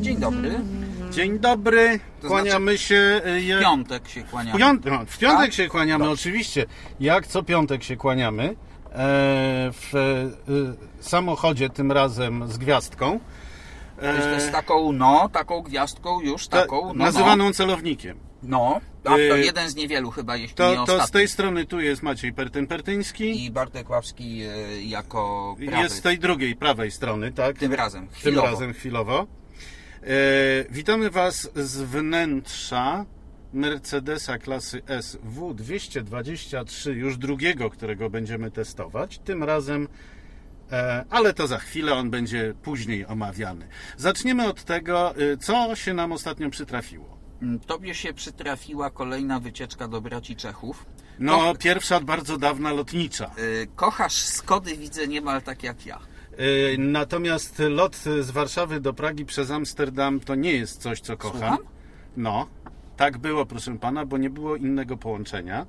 Dzień dobry. Dzień dobry, To kłaniamy znaczy się. y, je- W piątek się kłaniamy. w piątek, no, w piątek Tak? się kłaniamy, oczywiście. Jak co piątek się kłaniamy. E, w e, samochodzie, tym razem z gwiazdką. To jest E, z taką, no, taką gwiazdką już, ta- taką, no, nazywaną celownikiem. no. no. A to Y, jeden z niewielu chyba, jeśli nie To, to ostatni. z tej strony tu jest Maciej Pertyn-Pertyński. I Bartek Łapski y, jako prawy. Jest z tej drugiej, prawej strony, tak? Tym razem, Tym chwilowo. razem chwilowo. E, witamy Was z wnętrza Mercedesa klasy S W223, już drugiego, którego będziemy testować. Tym razem, e, ale to za chwilę, on będzie później omawiany. Zaczniemy od tego, co się nam ostatnio przytrafiło. Mm, Tobie się przytrafiła kolejna wycieczka do braci Czechów. No, Ko- pierwsza od bardzo dawna lotnicza. y, kochasz Skody, widzę niemal tak jak ja. E, Natomiast lot z Warszawy do Pragi przez Amsterdam to nie jest coś, co kocham. Słucham? No, tak było, proszę pana, bo nie było innego połączenia.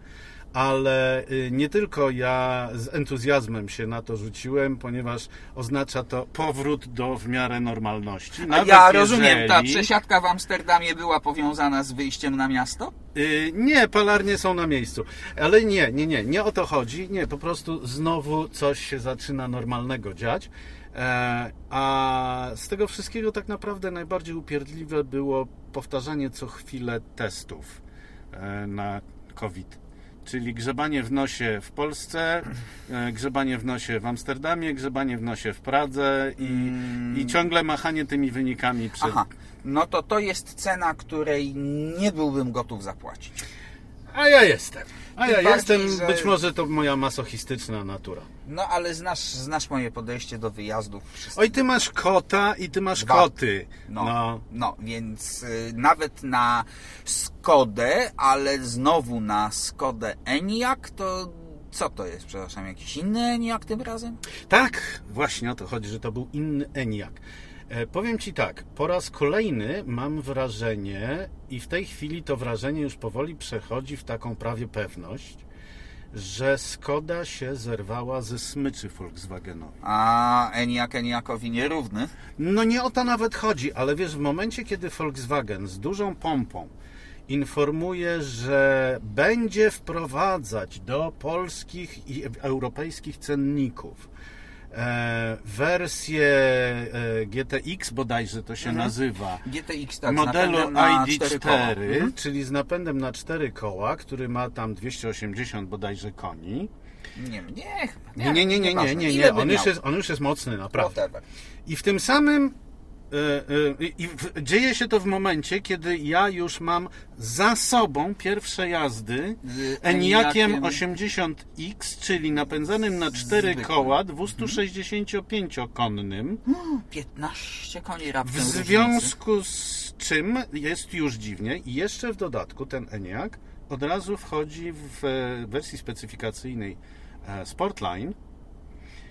Ale y, nie tylko ja z entuzjazmem się na to rzuciłem, ponieważ oznacza to powrót do w miarę normalności. A ja rozumiem, ta jeżeli- przesiadka w Amsterdamie była powiązana z wyjściem na miasto? Y, Nie, palarnie są na miejscu. Ale nie, nie, nie, nie o to chodzi. Nie, po prostu znowu coś się zaczyna normalnego dziać. E, A z tego wszystkiego tak naprawdę najbardziej upierdliwe było powtarzanie co chwilę testów e, na COVID. Czyli grzebanie w nosie w Polsce, e, grzebanie w nosie w Amsterdamie, grzebanie w nosie w Pradze i, i ciągle machanie tymi wynikami przed, Aha, no to to jest cena, której nie byłbym gotów zapłacić. A ja jestem. A ja jestem, że- być może to moja masochistyczna natura. No ale znasz, znasz moje podejście do wyjazdów. wszystkich. Oj, ty masz kota i ty masz Dwa. koty. No, No. no. więc y, nawet na Skodę, ale znowu na Skodę Enyaq, to co to jest, przepraszam, jakiś inny Enyaq tym razem? Tak, właśnie o to chodzi, że to był inny Eniak. E, powiem Ci tak, po raz kolejny mam wrażenie i w tej chwili to wrażenie już powoli przechodzi w taką prawie pewność, że Skoda się zerwała ze smyczy Volkswagenowi. A Enyaq Enyaqowi nierówny. No nie o to nawet chodzi, ale wiesz, w momencie, kiedy Volkswagen z dużą pompą informuje, że będzie wprowadzać do polskich i europejskich cenników e, wersję e, GTX bodajże to się nazywa, GTX tak, modelu napędem na cztery koła. ID4, Mhm. czyli z napędem na 4 koła, który ma tam 280 bodajże koni. Nie, nie, Nie, nie, nie, nie, nie, nie, nie. On już jest, on już jest mocny, naprawdę. I w tym samym e, e, i w- dzieje się to w momencie, kiedy ja już mam za sobą pierwsze jazdy Z Eniakiem. Enyaqiem 80X, czyli napędzanym na cztery koła 265-konnym, 15 koni raptem w związku z czym jest już dziwnie i jeszcze w dodatku ten Eniak od razu wchodzi w wersji specyfikacyjnej e, Sportline,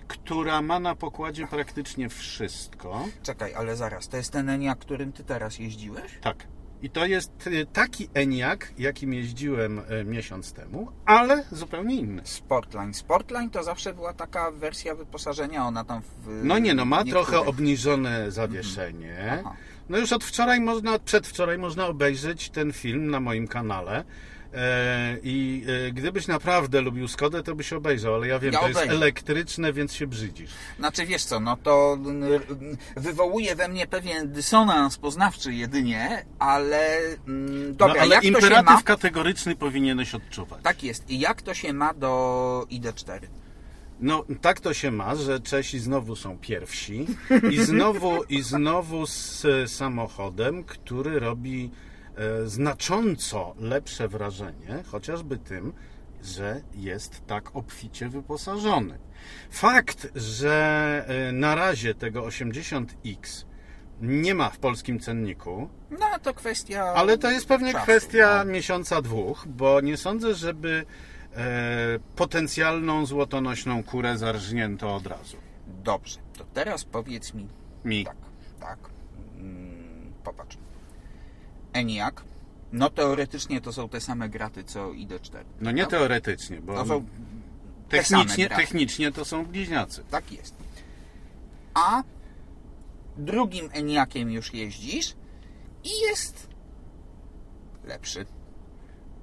która ma na pokładzie praktycznie wszystko. Czekaj, ale zaraz, to jest ten Enyaq, którym ty teraz jeździłeś? Tak. I to jest e, taki Eniak, jakim jeździłem e, miesiąc temu, ale zupełnie inny. Sportline. Sportline to zawsze była taka wersja wyposażenia, ona tam w... No nie, no ma niektórych- trochę obniżone zawieszenie. Aha. No już od wczoraj można, przedwczoraj można obejrzeć ten film na moim kanale. E, I e, gdybyś naprawdę lubił Skodę, to byś obejrzał, ale ja wiem, Ja to jest elektryczne, więc się brzydzisz. Znaczy wiesz co, no to wywołuje we mnie pewien dysonans poznawczy jedynie, ale mm, dobra, no, ale jak to się imperatyw ma... kategoryczny powinieneś odczuwać. Tak jest. I jak to się ma do ID4? No, tak to się ma, że Czesi znowu są pierwsi i znowu, i znowu z samochodem, który robi znacząco lepsze wrażenie, chociażby tym, że jest tak obficie wyposażony. Fakt, że e, na razie tego 80X nie ma w polskim cenniku, No to kwestia... ale to jest pewnie czasu, kwestia no. miesiąca, dwóch, bo nie sądzę, żeby e, potencjalną złotonośną kurę zarżnięto od razu. Dobrze, to teraz powiedz mi Mi. tak, tak. Mm, popatrz. ENIAC, no teoretycznie to są te same graty co ID4. No nie prawda? teoretycznie, bo To są Technicznie, technicznie to są bliźniacy. Tak jest. A drugim Eniakiem już jeździsz i jest lepszy.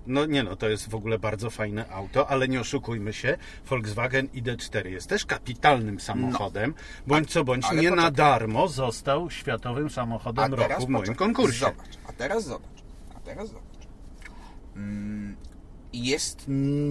No nie no, to jest w ogóle bardzo fajne auto, ale nie oszukujmy się, Volkswagen ID4 jest też kapitalnym samochodem, bądź co bądź ale nie na poczekaj. darmo został światowym samochodem roku w moim poczekaj, konkursie. Zobacz, a teraz zobacz, a teraz zobacz. Mm, Jest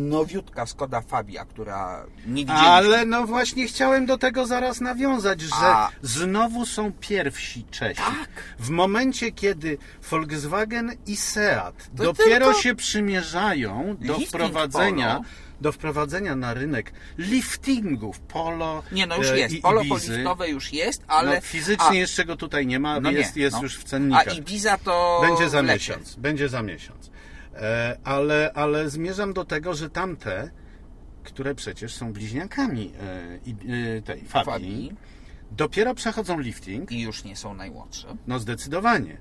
nowiutka Skoda Fabia, która nie widzieliśmy. Ale no właśnie chciałem do tego zaraz nawiązać, że A- znowu są pierwsi Czesi. Tak. W momencie, kiedy Volkswagen i Seat To dopiero tylko się przymierzają do lifting wprowadzenia, Polo. do wprowadzenia na rynek liftingów Polo Nie, no już e, jest. Polo poliftowe już jest, ale... no, fizycznie a, jeszcze go tutaj nie ma, no jest, nie, jest no. już w A cennikach. Ibiza to Będzie za miesiąc. Będzie za miesiąc. E, ale, ale zmierzam do tego, że tamte, które przecież są bliźniakami e, e, tej Fabii, Fabii. dopiero przechodzą lifting, I już nie są najmłodsze. no zdecydowanie.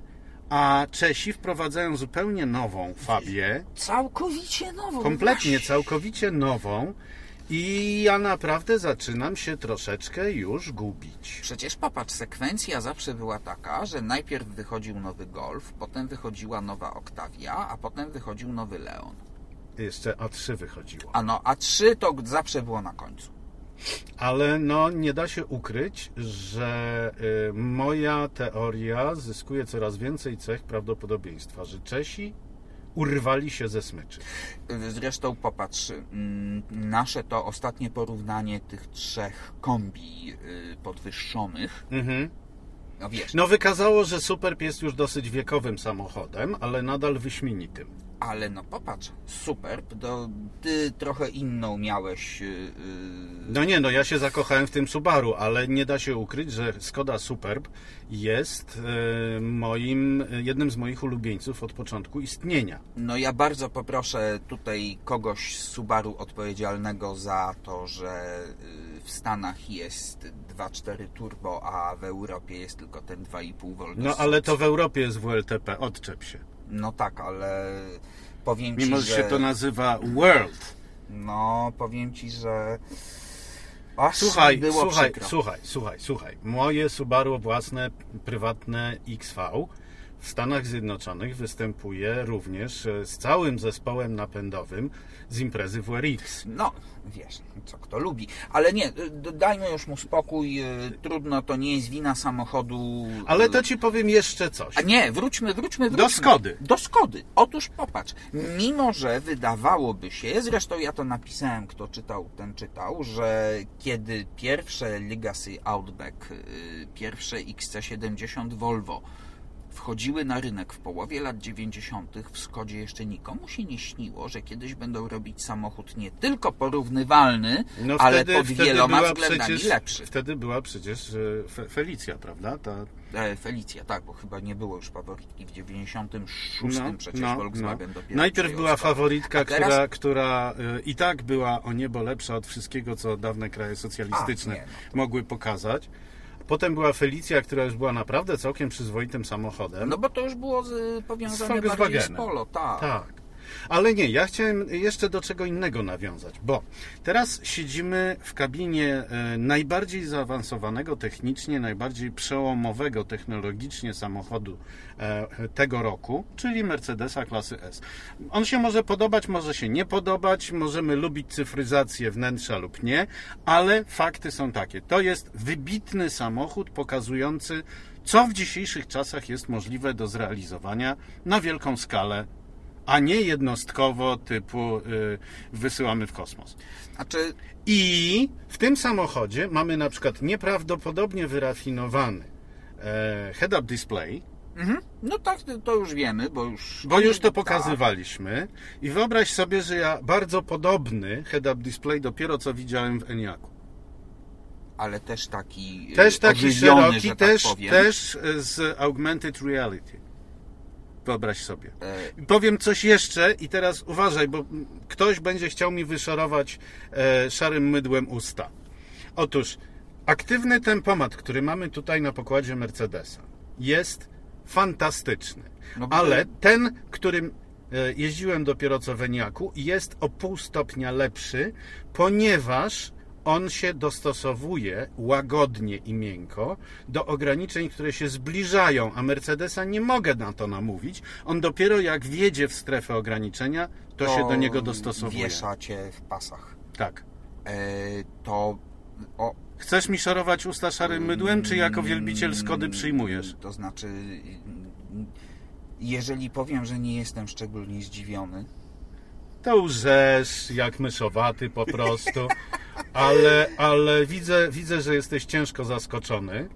A Czesi wprowadzają zupełnie nową Fabię, Całkowicie nową. kompletnie, właśnie. całkowicie nową i ja naprawdę zaczynam się troszeczkę już gubić. Przecież popatrz, sekwencja zawsze była taka, że najpierw wychodził nowy Golf, potem wychodziła nowa Octavia, a potem wychodził nowy Leon. Jeszcze A3 wychodziło. A no, a 3 to zawsze było na końcu. Ale no nie da się ukryć, że y, moja teoria zyskuje coraz więcej cech prawdopodobieństwa, że Czesi urwali się ze smyczy. Zresztą popatrz, mm, nasze to ostatnie porównanie tych trzech kombi y, podwyższonych, Mhm. no wiesz, No wykazało, że Superb jest już dosyć wiekowym samochodem, ale nadal wyśmienitym. Ale no popatrz, Superb, to ty trochę inną miałeś... y, y, No nie, no ja się zakochałem w tym Subaru, ale nie da się ukryć, że Skoda Superb jest e, moim, jednym z moich ulubieńców od początku istnienia. No ja bardzo poproszę tutaj kogoś z Subaru odpowiedzialnego za to, że y, w Stanach jest 2.4 turbo, a w Europie jest tylko ten 2,5 V. No ale to w Europie jest WLTP, odczep się. No tak, ale powiem Ci, Mimo, że... że się to nazywa World. No, powiem Ci, że... Aż Słuchaj, było słuchaj, przykro. słuchaj, słuchaj, słuchaj. Moje Subaru własne, prywatne XV w Stanach Zjednoczonych występuje również e, z całym zespołem napędowym z imprezy WRX. No, wiesz, co kto lubi. Ale nie, dajmy już mu spokój. y, Trudno, to nie jest wina samochodu. Ale to ci powiem jeszcze coś. A nie, wróćmy, wróćmy, wróćmy. Do Skody. Do Skody. Otóż popatrz, mimo że wydawałoby się, zresztą ja to napisałem, kto czytał, ten czytał, że kiedy pierwsze Legacy Outback, y, pierwsze XC70 Volvo wchodziły na rynek w połowie lat 90. w Skodzie jeszcze nikomu się nie śniło, że kiedyś będą robić samochód nie tylko porównywalny, No ale wtedy, pod wtedy wieloma względami przecież, lepszy. Wtedy była przecież e, Fe- Felicja, prawda? Ta, E, Felicja, tak, bo chyba nie było już faworytki w 96 no, przecież no, Volkswagen no. dopiero Najpierw była faworytka, teraz- która, która e, i tak była o niebo lepsza od wszystkiego, co dawne kraje socjalistyczne A, nie, no mogły pokazać. Potem była Felicja, która już była naprawdę całkiem przyzwoitym samochodem. No bo to już było z, powiązane Z bardziej z. Polo, tak. Tak. Ale nie, ja chciałem jeszcze do czego innego nawiązać, bo teraz siedzimy w kabinie e, najbardziej zaawansowanego technicznie, najbardziej przełomowego technologicznie samochodu e, tego roku, czyli Mercedesa klasy S. On się może podobać, może się nie podobać, możemy lubić cyfryzację wnętrza lub nie, ale fakty są takie. To jest wybitny samochód pokazujący, co w dzisiejszych czasach jest możliwe do zrealizowania na wielką skalę a nie jednostkowo typu y, wysyłamy w kosmos. Znaczy, I w tym samochodzie mamy na przykład nieprawdopodobnie wyrafinowany e, head-up display, mhm, no tak, to już wiemy, bo już... bo już to tak. pokazywaliśmy. I wyobraź sobie, że ja bardzo podobny head-up display dopiero co widziałem w Eniaku. Ale też taki... Też taki szeroki, też, tak powiem. też z augmented reality. Wyobraź sobie. E, Powiem coś jeszcze i teraz uważaj, bo ktoś będzie chciał mi wyszorować e, szarym mydłem usta. Otóż aktywny tempomat, który mamy tutaj na pokładzie Mercedesa, jest fantastyczny. No Ale ten, którym e, jeździłem dopiero co w Eniaku, jest o pół stopnia lepszy, ponieważ on się dostosowuje łagodnie i miękko do ograniczeń, które się zbliżają, a Mercedesa nie mogę na to namówić. On dopiero jak wjedzie w strefę ograniczenia, to, się do niego dostosowuje. Wiesza cię w pasach. Tak. E, to o, Chcesz mi szorować usta szarym mydłem, czy jako wielbiciel Skody przyjmujesz? To znaczy, jeżeli powiem, że nie jestem szczególnie zdziwiony, To łżesz jak myszowaty po prostu, ale, ale widzę, widzę, że jesteś ciężko zaskoczony.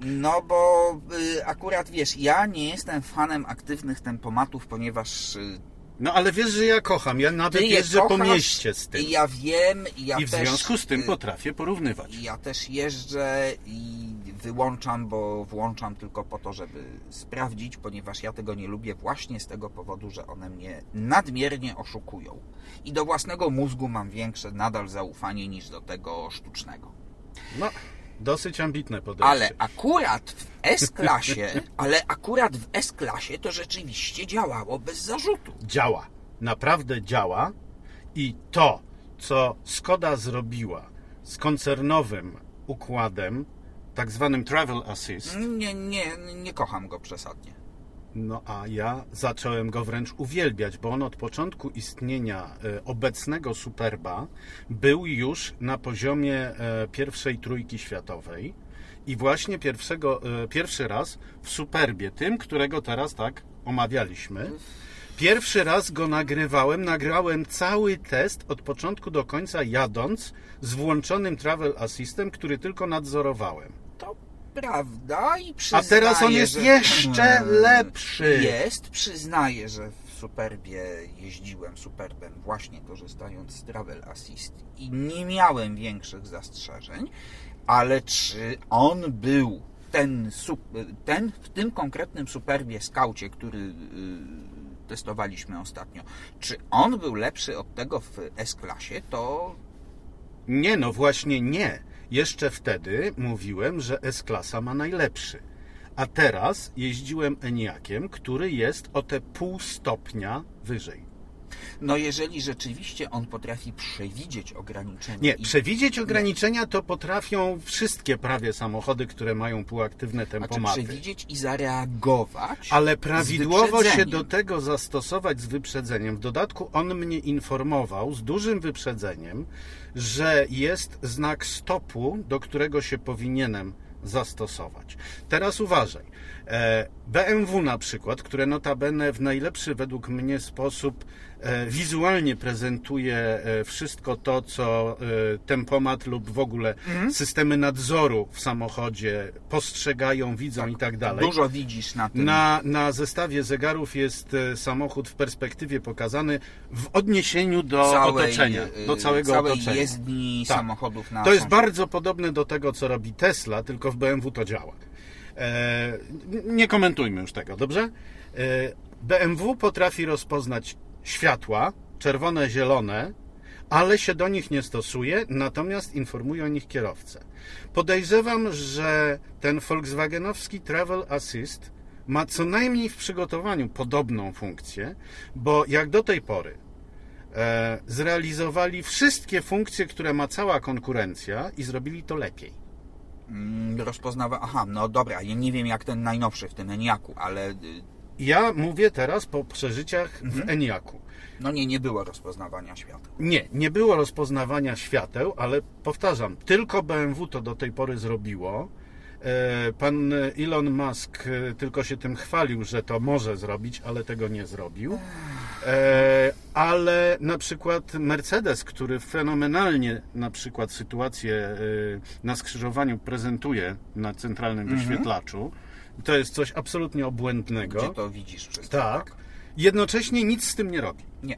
no bo y, akurat wiesz, ja nie jestem fanem aktywnych tempomatów, ponieważ y, No ale wiesz, że ja kocham, ja nawet ty je jeżdżę po kochasz mieście z tym. I ja wiem, i ja I w też, związku z tym y, potrafię porównywać. Ja też jeżdżę i wyłączam, bo włączam tylko po to, żeby sprawdzić, ponieważ ja tego nie lubię właśnie z tego powodu, że one mnie nadmiernie oszukują. I do własnego mózgu mam większe nadal zaufanie niż do tego sztucznego. No, dosyć ambitne podejście. Ale akurat w S-klasie, ale akurat w S-klasie to rzeczywiście działało bez zarzutu. działa. Naprawdę działa i to, co Skoda zrobiła z koncernowym układem, tak zwanym Travel Assist, Nie, nie, nie kocham go przesadnie. No a ja zacząłem go wręcz uwielbiać, bo on od początku istnienia e, obecnego Superba był już na poziomie e, pierwszej trójki światowej i właśnie pierwszego, e, pierwszy raz w Superbie, tym, którego teraz tak omawialiśmy, Pierwszy raz go nagrywałem, nagrałem cały test od początku do końca jadąc z włączonym Travel Assistem, który tylko nadzorowałem. Prawda i A przyznaję, teraz on jest że... jeszcze lepszy. Jest, przyznaję, że w Superbie jeździłem Superbem właśnie korzystając z Travel Assist i nie miałem większych zastrzeżeń, ale czy on był ten, ten w tym konkretnym Superbie Skaucie, który yy, testowaliśmy ostatnio, czy on był lepszy od tego w S-klasie, to Nie, no właśnie nie. Jeszcze wtedy mówiłem, że S-klasa ma najlepszy. A teraz jeździłem Eniakiem, który jest o te pół stopnia wyżej. No jeżeli rzeczywiście on potrafi przewidzieć ograniczenia Nie, i przewidzieć ograniczenia to potrafią wszystkie prawie samochody, które mają półaktywne Znaczy tempomaty. przewidzieć i zareagować. Ale prawidłowo się do tego zastosować z wyprzedzeniem. W dodatku on mnie informował z dużym wyprzedzeniem, że jest znak stopu, do którego się powinienem zastosować. Teraz uważaj. E, BMW na przykład, które notabene w najlepszy według mnie sposób wizualnie prezentuje e, wszystko to, co e, tempomat lub w ogóle Mhm. systemy nadzoru w samochodzie postrzegają, widzą i tak dalej. Dużo widzisz na tym. Na, na zestawie zegarów jest e, samochód w perspektywie pokazany w odniesieniu do całej, otoczenia, do całego całej otoczenia. jezdni Tak. samochodów na To jest bardzo podobne do tego, co robi Tesla, tylko w BMW to działa. E, nie komentujmy już tego, dobrze? E, BMW potrafi rozpoznać światła, czerwone, zielone, ale się do nich nie stosuje, natomiast informuje o nich kierowcę. Podejrzewam, że ten Volkswagenowski Travel Assist ma co najmniej w przygotowaniu podobną funkcję, bo jak do tej pory e, zrealizowali wszystkie funkcje, które ma cała konkurencja i zrobili to lepiej. Mm, Rozpoznawa... Aha, no dobra, ja nie wiem jak ten najnowszy w tym Eniaku, ale y, Ja mówię teraz po przeżyciach Mhm. w Eniaku. no nie, nie było rozpoznawania światła. Nie, nie było rozpoznawania świateł, ale powtarzam, tylko BMW to do tej pory zrobiło. E, Pan Elon Musk e, tylko się tym chwalił, że to może zrobić, ale tego nie zrobił. E, Ale na przykład Mercedes, który fenomenalnie na przykład sytuację na skrzyżowaniu prezentuje na centralnym wyświetlaczu, to jest coś absolutnie obłędnego. Gdzie to widzisz wszystko. Tak. Jednocześnie nic z tym nie robi. Nie.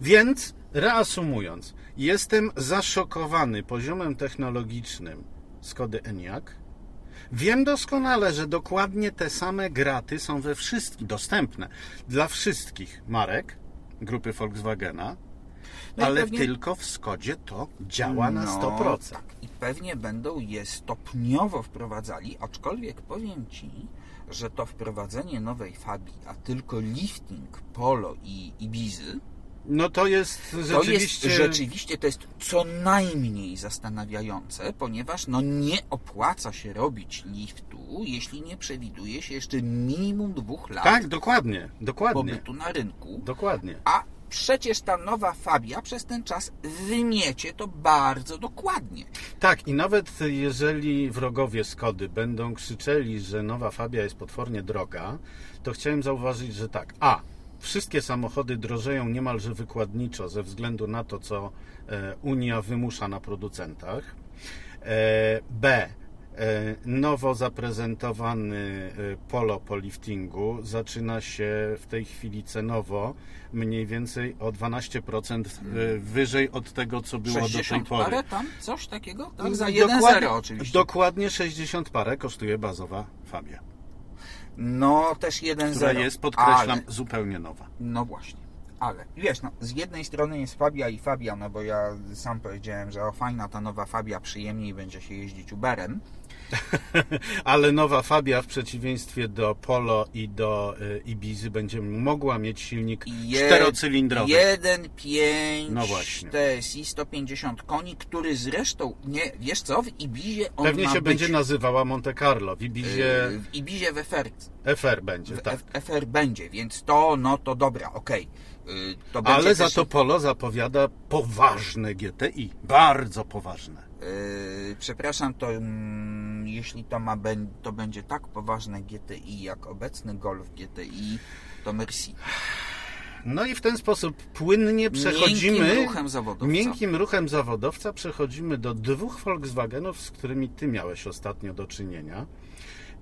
Więc reasumując, jestem zaszokowany poziomem technologicznym Skody Enyaq. Wiem doskonale, że dokładnie te same graty są we wszystkich dostępne dla wszystkich marek grupy Volkswagena, No ale pewnie- tylko w Skodzie to działa na No, 100%. Tak. I pewnie będą je stopniowo wprowadzali, aczkolwiek powiem Ci, że to wprowadzenie nowej fabii, a tylko lifting, polo i Ibizy, No to jest to rzeczywiście... jest rzeczywiście to jest co najmniej zastanawiające, ponieważ no nie opłaca się robić liftu, jeśli nie przewiduje się jeszcze minimum dwóch lat Tak, dokładnie, dokładnie, pobytu na rynku. dokładnie. A przecież ta nowa Fabia przez ten czas wymiecie to bardzo dokładnie. Tak, i nawet jeżeli wrogowie Skody będą krzyczeli, że nowa Fabia jest potwornie droga, to chciałem zauważyć, że tak. A. Wszystkie samochody drożeją niemalże wykładniczo ze względu na to, co e, Unia wymusza na producentach. E, B. E, Nowo zaprezentowany e, Polo po liftingu zaczyna się w tej chwili cenowo mniej więcej o 12% e, wyżej od tego, co było do tej 60 pory. parę tam, coś takiego? Tak, za Dokładnie- 1,0 oczywiście. Dokładnie 60 parę kosztuje bazowa Fabia, No też 1,0. która jest, podkreślam, Ale, zupełnie nowa. no właśnie. Ale wiesz, no, z jednej strony jest Fabia i Fabia, no bo ja sam powiedziałem, że o fajna ta nowa Fabia, przyjemniej będzie się jeździć Uberem. Ale nowa Fabia w przeciwieństwie do Polo i do y, Ibizy będzie mogła mieć silnik czterocylindrowy. 1,5 No właśnie. TSI 150 koni, który zresztą, nie, wiesz co, w Ibizie on Pewnie się być, będzie nazywała Monte Carlo. W Ibizie yy, w Ibizie w FR, FR będzie, w tak. FR będzie, więc to, no to dobra, okej. Będzie Ale za też- to Polo zapowiada poważne GTI. Bardzo poważne. Yy, przepraszam, to mm, jeśli to ma to będzie tak poważne GTI jak obecny Golf GTI, to merci. No i w ten sposób płynnie przechodzimy. Miękkim ruchem zawodowca. Miękkim ruchem zawodowca przechodzimy do dwóch Volkswagenów, z którymi ty miałeś ostatnio do czynienia.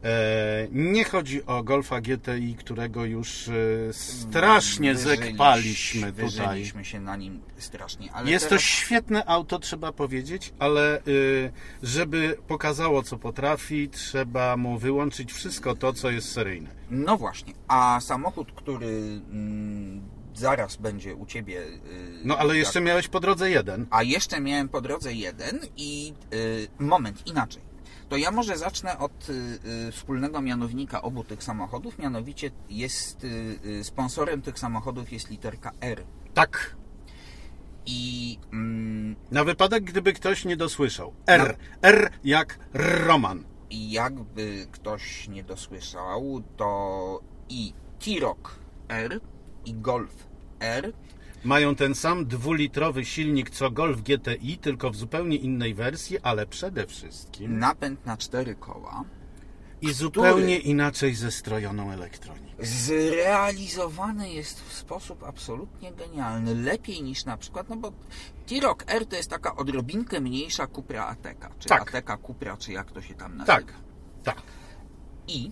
E, nie chodzi o Golfa GTI, którego już e, strasznie Wyżyliś- zekpaliśmy tutaj. Wyżyliśmy się na nim strasznie, Jest to teraz, świetne auto, trzeba powiedzieć, ale y, żeby pokazało, co potrafi, trzeba mu wyłączyć wszystko to, co jest seryjne. No właśnie, a samochód, który mm, zaraz będzie u Ciebie... No ale tak, jeszcze miałeś po drodze jeden. A jeszcze miałem po drodze jeden i moment, inaczej. To ja może zacznę od y, y, wspólnego mianownika obu tych samochodów, mianowicie jest y, sponsorem tych samochodów jest literka R. Tak. I mm, Na wypadek, gdyby ktoś nie dosłyszał. R. R jak Roman. i jakby ktoś nie dosłyszał, to i T-Roc R i Golf R Mają ten sam dwulitrowy silnik co Golf GTI, tylko w zupełnie innej wersji, ale przede wszystkim napęd na cztery koła i zupełnie inaczej zestrojoną elektroniką. zrealizowany jest w sposób absolutnie genialny. Lepiej niż na przykład, no bo T-Roc R to jest taka odrobinkę mniejsza Cupra Ateca, czy Tak. Ateca Cupra, czy jak to się tam nazywa. Tak, tak. I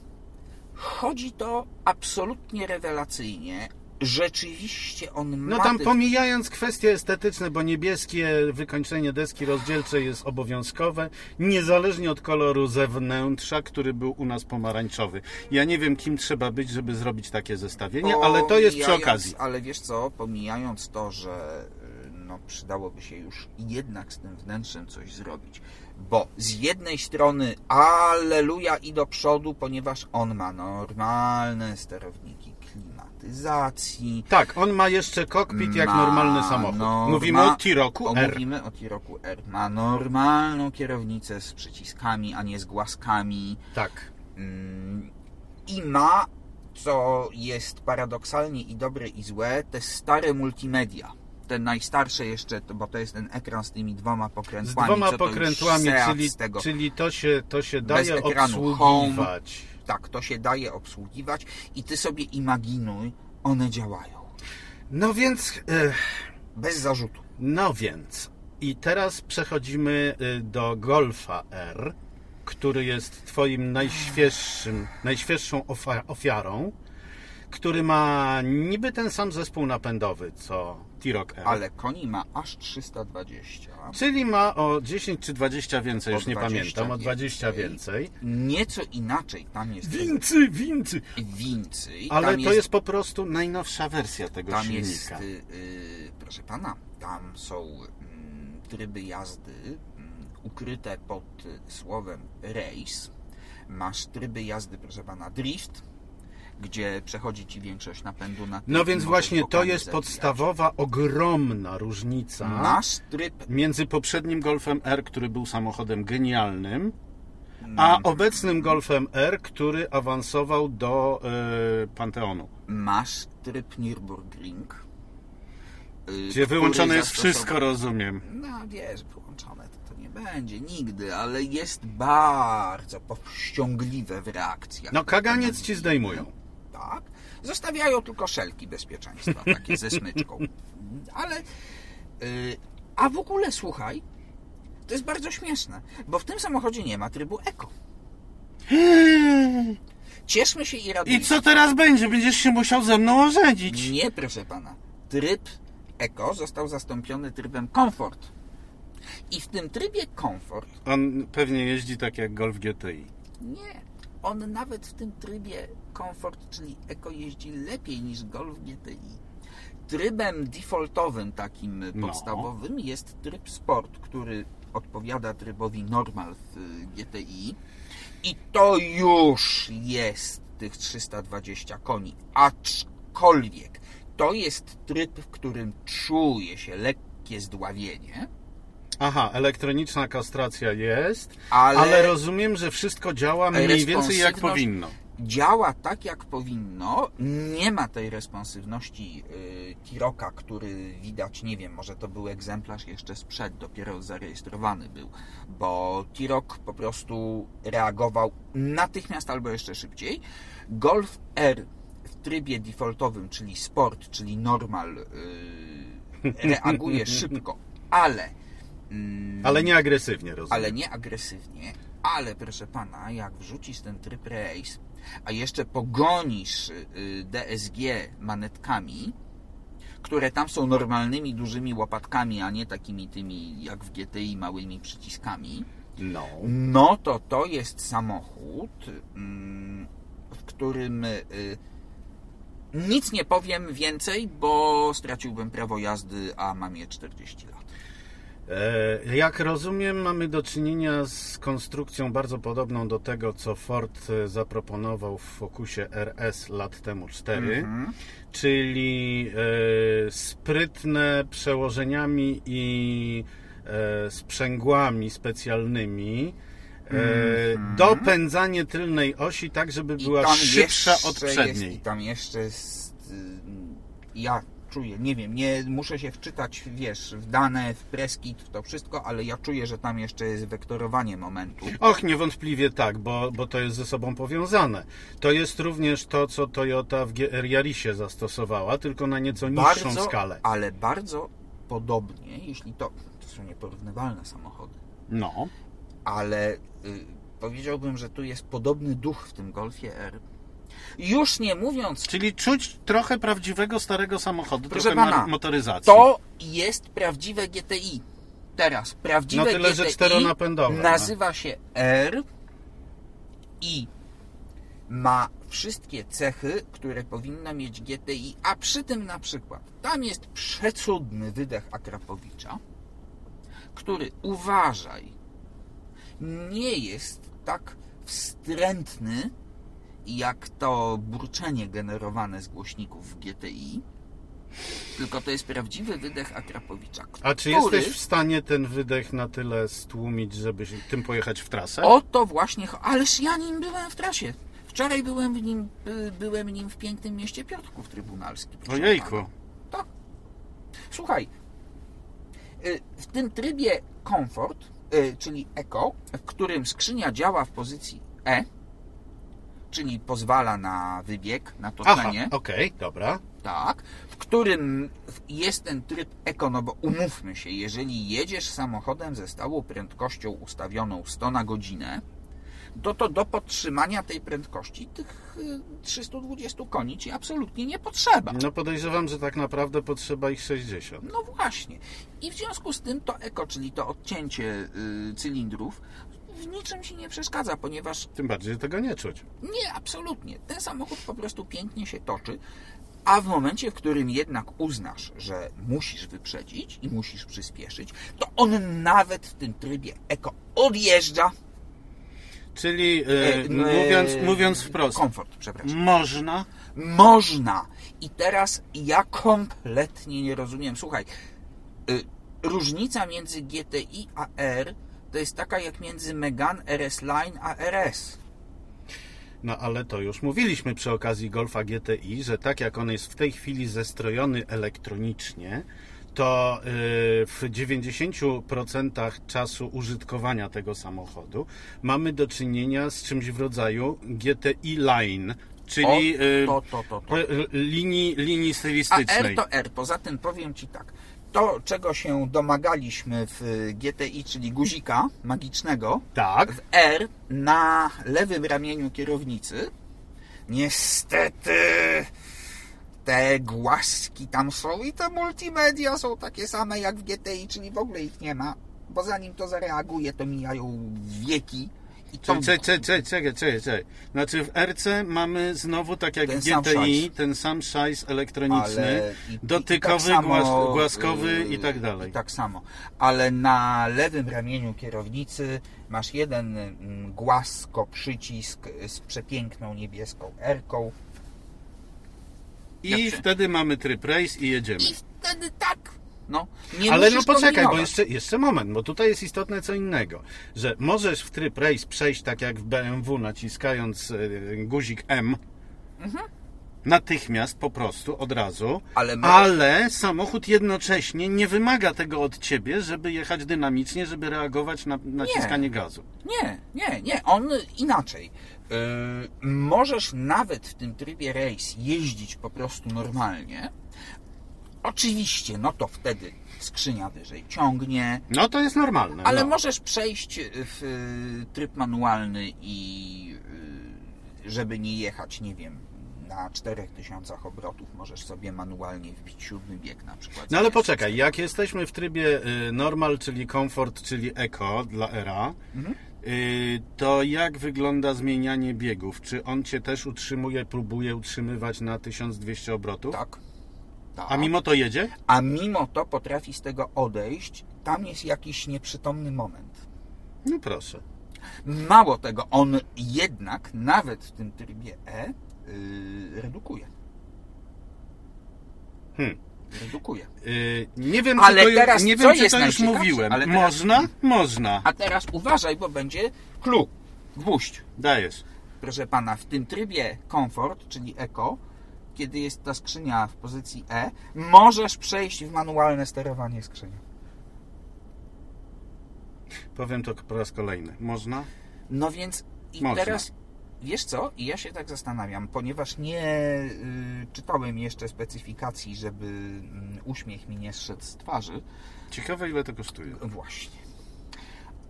chodzi to absolutnie rewelacyjnie. Rzeczywiście on ma No tam pomijając kwestie estetyczne, bo niebieskie wykończenie deski rozdzielczej jest obowiązkowe, niezależnie od koloru zewnętrza, który był u nas pomarańczowy. Ja nie wiem, kim trzeba być, żeby zrobić takie zestawienie, ale to jest przy Pomijając- okazji. Ale wiesz co, pomijając to, że no, przydałoby się już jednak z tym wnętrzem coś zrobić, bo z jednej strony aleluja i do przodu, ponieważ on ma normalne sterowniki klimatyzacji, Tak, on ma jeszcze kokpit jak Ma normalny samochód. norma- Mówimy o T-Roku o, R. Mówimy o T-Roku R. Ma normalną kierownicę z przyciskami, a nie z głaskami. Tak. Mm, I ma, co jest paradoksalnie i dobre i złe, te stare multimedia. Te najstarsze jeszcze, bo to jest ten ekran z tymi dwoma Z pokrętłami. dwoma to już pokrętłami, czyli, z tego. czyli to się, to się daje obsługiwać. Tak, to się daje obsługiwać i ty sobie imaginuj, one działają. No więc, e, Bez zarzutu. no więc. I teraz przechodzimy y, do Golfa R, który jest twoim najświeższym, najświeższą ofiarą, który ma niby ten sam zespół napędowy co T-Roc R. Ale koni ma aż 320. Czyli ma o 10 czy 20 więcej, O już nie 20 pamiętam, o 20 więcej. Nieco inaczej tam jest Wincy, wincy! więcej. Ale tam to jest po prostu najnowsza wersja tego tam silnika. jest, y, y, proszę pana, tam są mm, tryby jazdy mm, ukryte pod y, słowem race. Masz tryby jazdy, proszę pana, drift, gdzie przechodzi ci większość napędu na tył No więc właśnie to jest podstawowa, ogromna różnica Masz tryb między poprzednim Golfem R, który był samochodem genialnym, a obecnym Golfem R, który awansował do e, Panteonu. masz tryb Nürburgring. y, Gdzie wyłączone jest zastosował- wszystko, rozumiem. No wiesz, wyłączone to, to nie będzie nigdy, ale jest bardzo powściągliwe w reakcjach. No kaganiec ci zdejmują. Tak. Zostawiają tylko szelki bezpieczeństwa, takie ze smyczką. Ale. y, a w ogóle słuchaj, to jest bardzo śmieszne, bo w tym samochodzie nie ma trybu eko. Cieszmy się i radujmy. I co teraz będzie? Będziesz się musiał ze mną ożenić. Nie, proszę pana. Tryb Eco został zastąpiony trybem Comfort. I w tym trybie Comfort, On pewnie jeździ tak jak Golf GTI. nie, on nawet w tym trybie Comfort, czyli Eco jeździ lepiej niż Golf GTI. Trybem defaultowym, takim No. podstawowym, jest tryb Sport, który odpowiada trybowi Normal w y, GTI. I to już jest tych 320 koni. Aczkolwiek to jest tryb, w którym czuje się lekkie zdławienie, Aha, elektroniczna kastracja jest, ale, ale, rozumiem, że wszystko działa mniej więcej jak powinno. działa tak, jak powinno. Nie ma tej responsywności y, Tiroka, który widać, nie wiem, może to był egzemplarz jeszcze sprzed, dopiero zarejestrowany był, bo Tirok po prostu reagował natychmiast albo jeszcze szybciej. Golf R w trybie defaultowym, czyli sport, czyli normal, y, reaguje szybko, ale mm, Ale nie agresywnie, rozumiem. ale nie agresywnie. Ale proszę pana, jak wrzucisz ten tryb race, a jeszcze pogonisz y, DSG manetkami, które tam są normalnymi dużymi łopatkami, a nie takimi tymi jak w GTI małymi przyciskami, No. no to to jest samochód, mm, w którym y, nic nie powiem więcej, bo straciłbym prawo jazdy, a mam je 40 lat. E, Jak rozumiem, mamy do czynienia z konstrukcją bardzo podobną do tego, co Ford e, zaproponował w Focusie RS lat temu 4, Mhm. czyli e, sprytne przełożeniami i sprzęgłami specjalnymi. E, Dopędzanie tylnej osi tak, żeby była szybsza od Jest, przedniej. I tam jeszcze jest, y, ja czuję, nie wiem, nie muszę się wczytać, wiesz, w dane, w preskit, w to wszystko, ale ja czuję, że tam jeszcze jest wektorowanie momentu. Och, niewątpliwie tak, bo, bo to jest ze sobą powiązane. To jest również to, co Toyota w GR Yarisie zastosowała, tylko na nieco niższą bardzo, skalę. ale bardzo podobnie, jeśli to, to są nieporównywalne samochody, No. ale y, powiedziałbym, że tu jest podobny duch w tym Golfie R. Już nie mówiąc Czyli czuć trochę prawdziwego starego samochodu, Proszę trochę pana, motoryzacji. To jest prawdziwe GTI. Teraz, prawdziwe No tyle, że GTI czteronapędowe, no. nazywa się R i ma wszystkie cechy, które powinno mieć GTI, a przy tym na przykład tam jest przecudny wydech Akrapowicza, który, uważaj, nie jest tak wstrętny, jak to burczenie generowane z głośników w GTI, tylko to jest prawdziwy wydech Akrapowicza. A czy który- jesteś w stanie ten wydech na tyle stłumić, żeby tym pojechać w trasę? O to właśnie, ależ ja nim byłem w trasie. Wczoraj byłem w nim, by- byłem nim w pięknym mieście Piotrków Trybunalski. proszę Ojejku. Tak. Słuchaj, y, w tym trybie Comfort, y, czyli Eco, w którym skrzynia działa w pozycji E, czyli pozwala na wybieg, na Aha, toczenie, okej, dobra. tak, w którym jest ten tryb Eco, no bo umówmy się, jeżeli jedziesz samochodem ze stałą prędkością ustawioną 100 na godzinę, to to do podtrzymania tej prędkości tych y, 320 koni ci absolutnie nie potrzeba. No podejrzewam, że tak naprawdę potrzeba ich 60. No właśnie. I w związku z tym to eko, czyli to odcięcie y, cylindrów, w niczym ci nie przeszkadza, ponieważ Tym bardziej, że tego nie czuć. nie, absolutnie. Ten samochód po prostu pięknie się toczy, a w momencie, w którym jednak uznasz, że musisz wyprzedzić i musisz przyspieszyć, to on nawet w tym trybie eko odjeżdża. Czyli e, E, n- mówiąc, e, mówiąc wprost, Komfort, przepraszam. można Można. I teraz ja kompletnie nie rozumiem. Słuchaj, różnica między GTI a R to jest taka jak między Megane RS Line a RS. No ale to już mówiliśmy przy okazji Golfa GTI, że tak jak on jest w tej chwili zestrojony elektronicznie, to y, w 90% czasu użytkowania tego samochodu mamy do czynienia z czymś w rodzaju GTI Line, czyli O, y, to, to, to, y, linii, linii A stylistycznej. R to R. Poza tym powiem Ci tak. To, czego się domagaliśmy w GTI, czyli guzika magicznego, Tak. w R na lewym ramieniu kierownicy, niestety te głaski tam są i te multimedia są takie same jak w GTI, czyli w ogóle ich nie ma, bo zanim to zareaguje, to mijają wieki. Czekaj, czekaj, czekaj, czekaj, czekaj. Znaczy w RC mamy znowu tak jak Ten w sam GTI, szajs. ten sam szajs elektroniczny, i- dotykowy, i tak samo, głas, głaskowy yy, i tak dalej. I tak samo. Ale na lewym ramieniu kierownicy masz jeden mm, głasko przycisk z przepiękną niebieską R-ką. I jak się- wtedy mamy tryb race i jedziemy. I wtedy. No, nie Ale no poczekaj, bo jeszcze, jeszcze moment, bo tutaj jest istotne co innego, że możesz w tryb race przejść tak jak w BMW, naciskając e, guzik M, natychmiast, po prostu, od razu, Ale my- ale samochód jednocześnie nie wymaga tego od ciebie, żeby jechać dynamicznie, żeby reagować na naciskanie gazu. Nie, nie, nie. On inaczej. Yy, możesz nawet w tym trybie race jeździć po prostu normalnie. Oczywiście, no to wtedy skrzynia wyżej ciągnie, No to jest normalne. ale no. możesz przejść w y, tryb manualny i y, żeby nie jechać, nie wiem, na 4000 obrotów, możesz sobie manualnie wbić siódmy bieg na przykład. No ale poczekaj, jak jesteśmy w trybie y, normal, czyli comfort, czyli eco dla era, Mhm. to jak wygląda zmienianie biegów? Czy on cię też utrzymuje, próbuje utrzymywać na 1200 obrotów? Tak. Tak. A mimo to jedzie? A mimo to potrafi z tego odejść. Tam jest jakiś nieprzytomny moment. No proszę. Mało tego, on jednak nawet w tym trybie E yy, redukuje. Hmm. Redukuje. Y, nie wiem, Ale czy to, teraz nie wiem, czy to już mówiłem. Ale teraz- Można? Można. A teraz uważaj, bo będzie clue. Gwóźdź. Dajesz. Proszę pana, w tym trybie komfort, czyli Eco, kiedy jest ta skrzynia w pozycji E, możesz przejść w manualne sterowanie skrzynią. Powiem to po raz kolejny. Można? No więc i Można. teraz wiesz co? I ja się tak zastanawiam, ponieważ nie y, czytałem jeszcze specyfikacji, żeby mm, uśmiech mi nie zszedł z twarzy. Ciekawe, ile to kosztuje. Właśnie.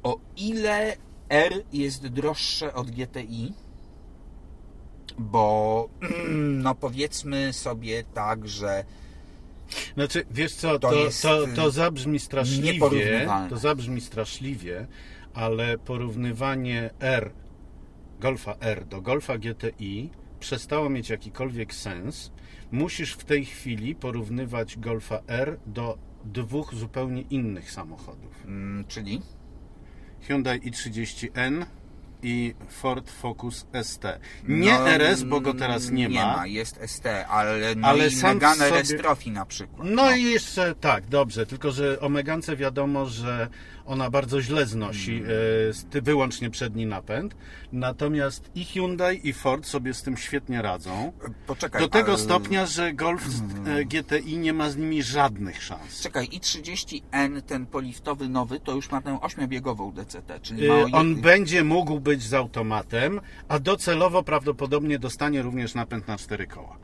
O ile R jest droższe od GTI, bo no powiedzmy sobie tak, że Znaczy, wiesz co, To to, to, y, to zabrzmi straszliwie, to zabrzmi straszliwie, ale porównywanie R, Golfa R do Golfa GTI przestało mieć jakikolwiek sens. Musisz w tej chwili porównywać Golfa R do dwóch zupełnie innych samochodów. mm, czyli Hyundai i30N i Ford Focus ST. Nie no, RS, bo go teraz nie, nie ma. ma. Jest ST, ale no Ale i Megane sobie- RS Trophy na przykład. No i jeszcze tak, dobrze, tylko że o Megance wiadomo, że ona bardzo źle znosi Hmm. z- ty- wyłącznie przedni napęd, natomiast i Hyundai i Ford sobie z tym świetnie radzą. Poczekaj. Do tego ale- stopnia, że Golf Hmm. e, GTI nie ma z nimi żadnych szans. Czekaj, i 30N, ten poliftowy nowy, to już ma tę ośmiobiegową DCT, czyli E, ma o On będzie mógł być z automatem, a docelowo prawdopodobnie dostanie również napęd na cztery koła.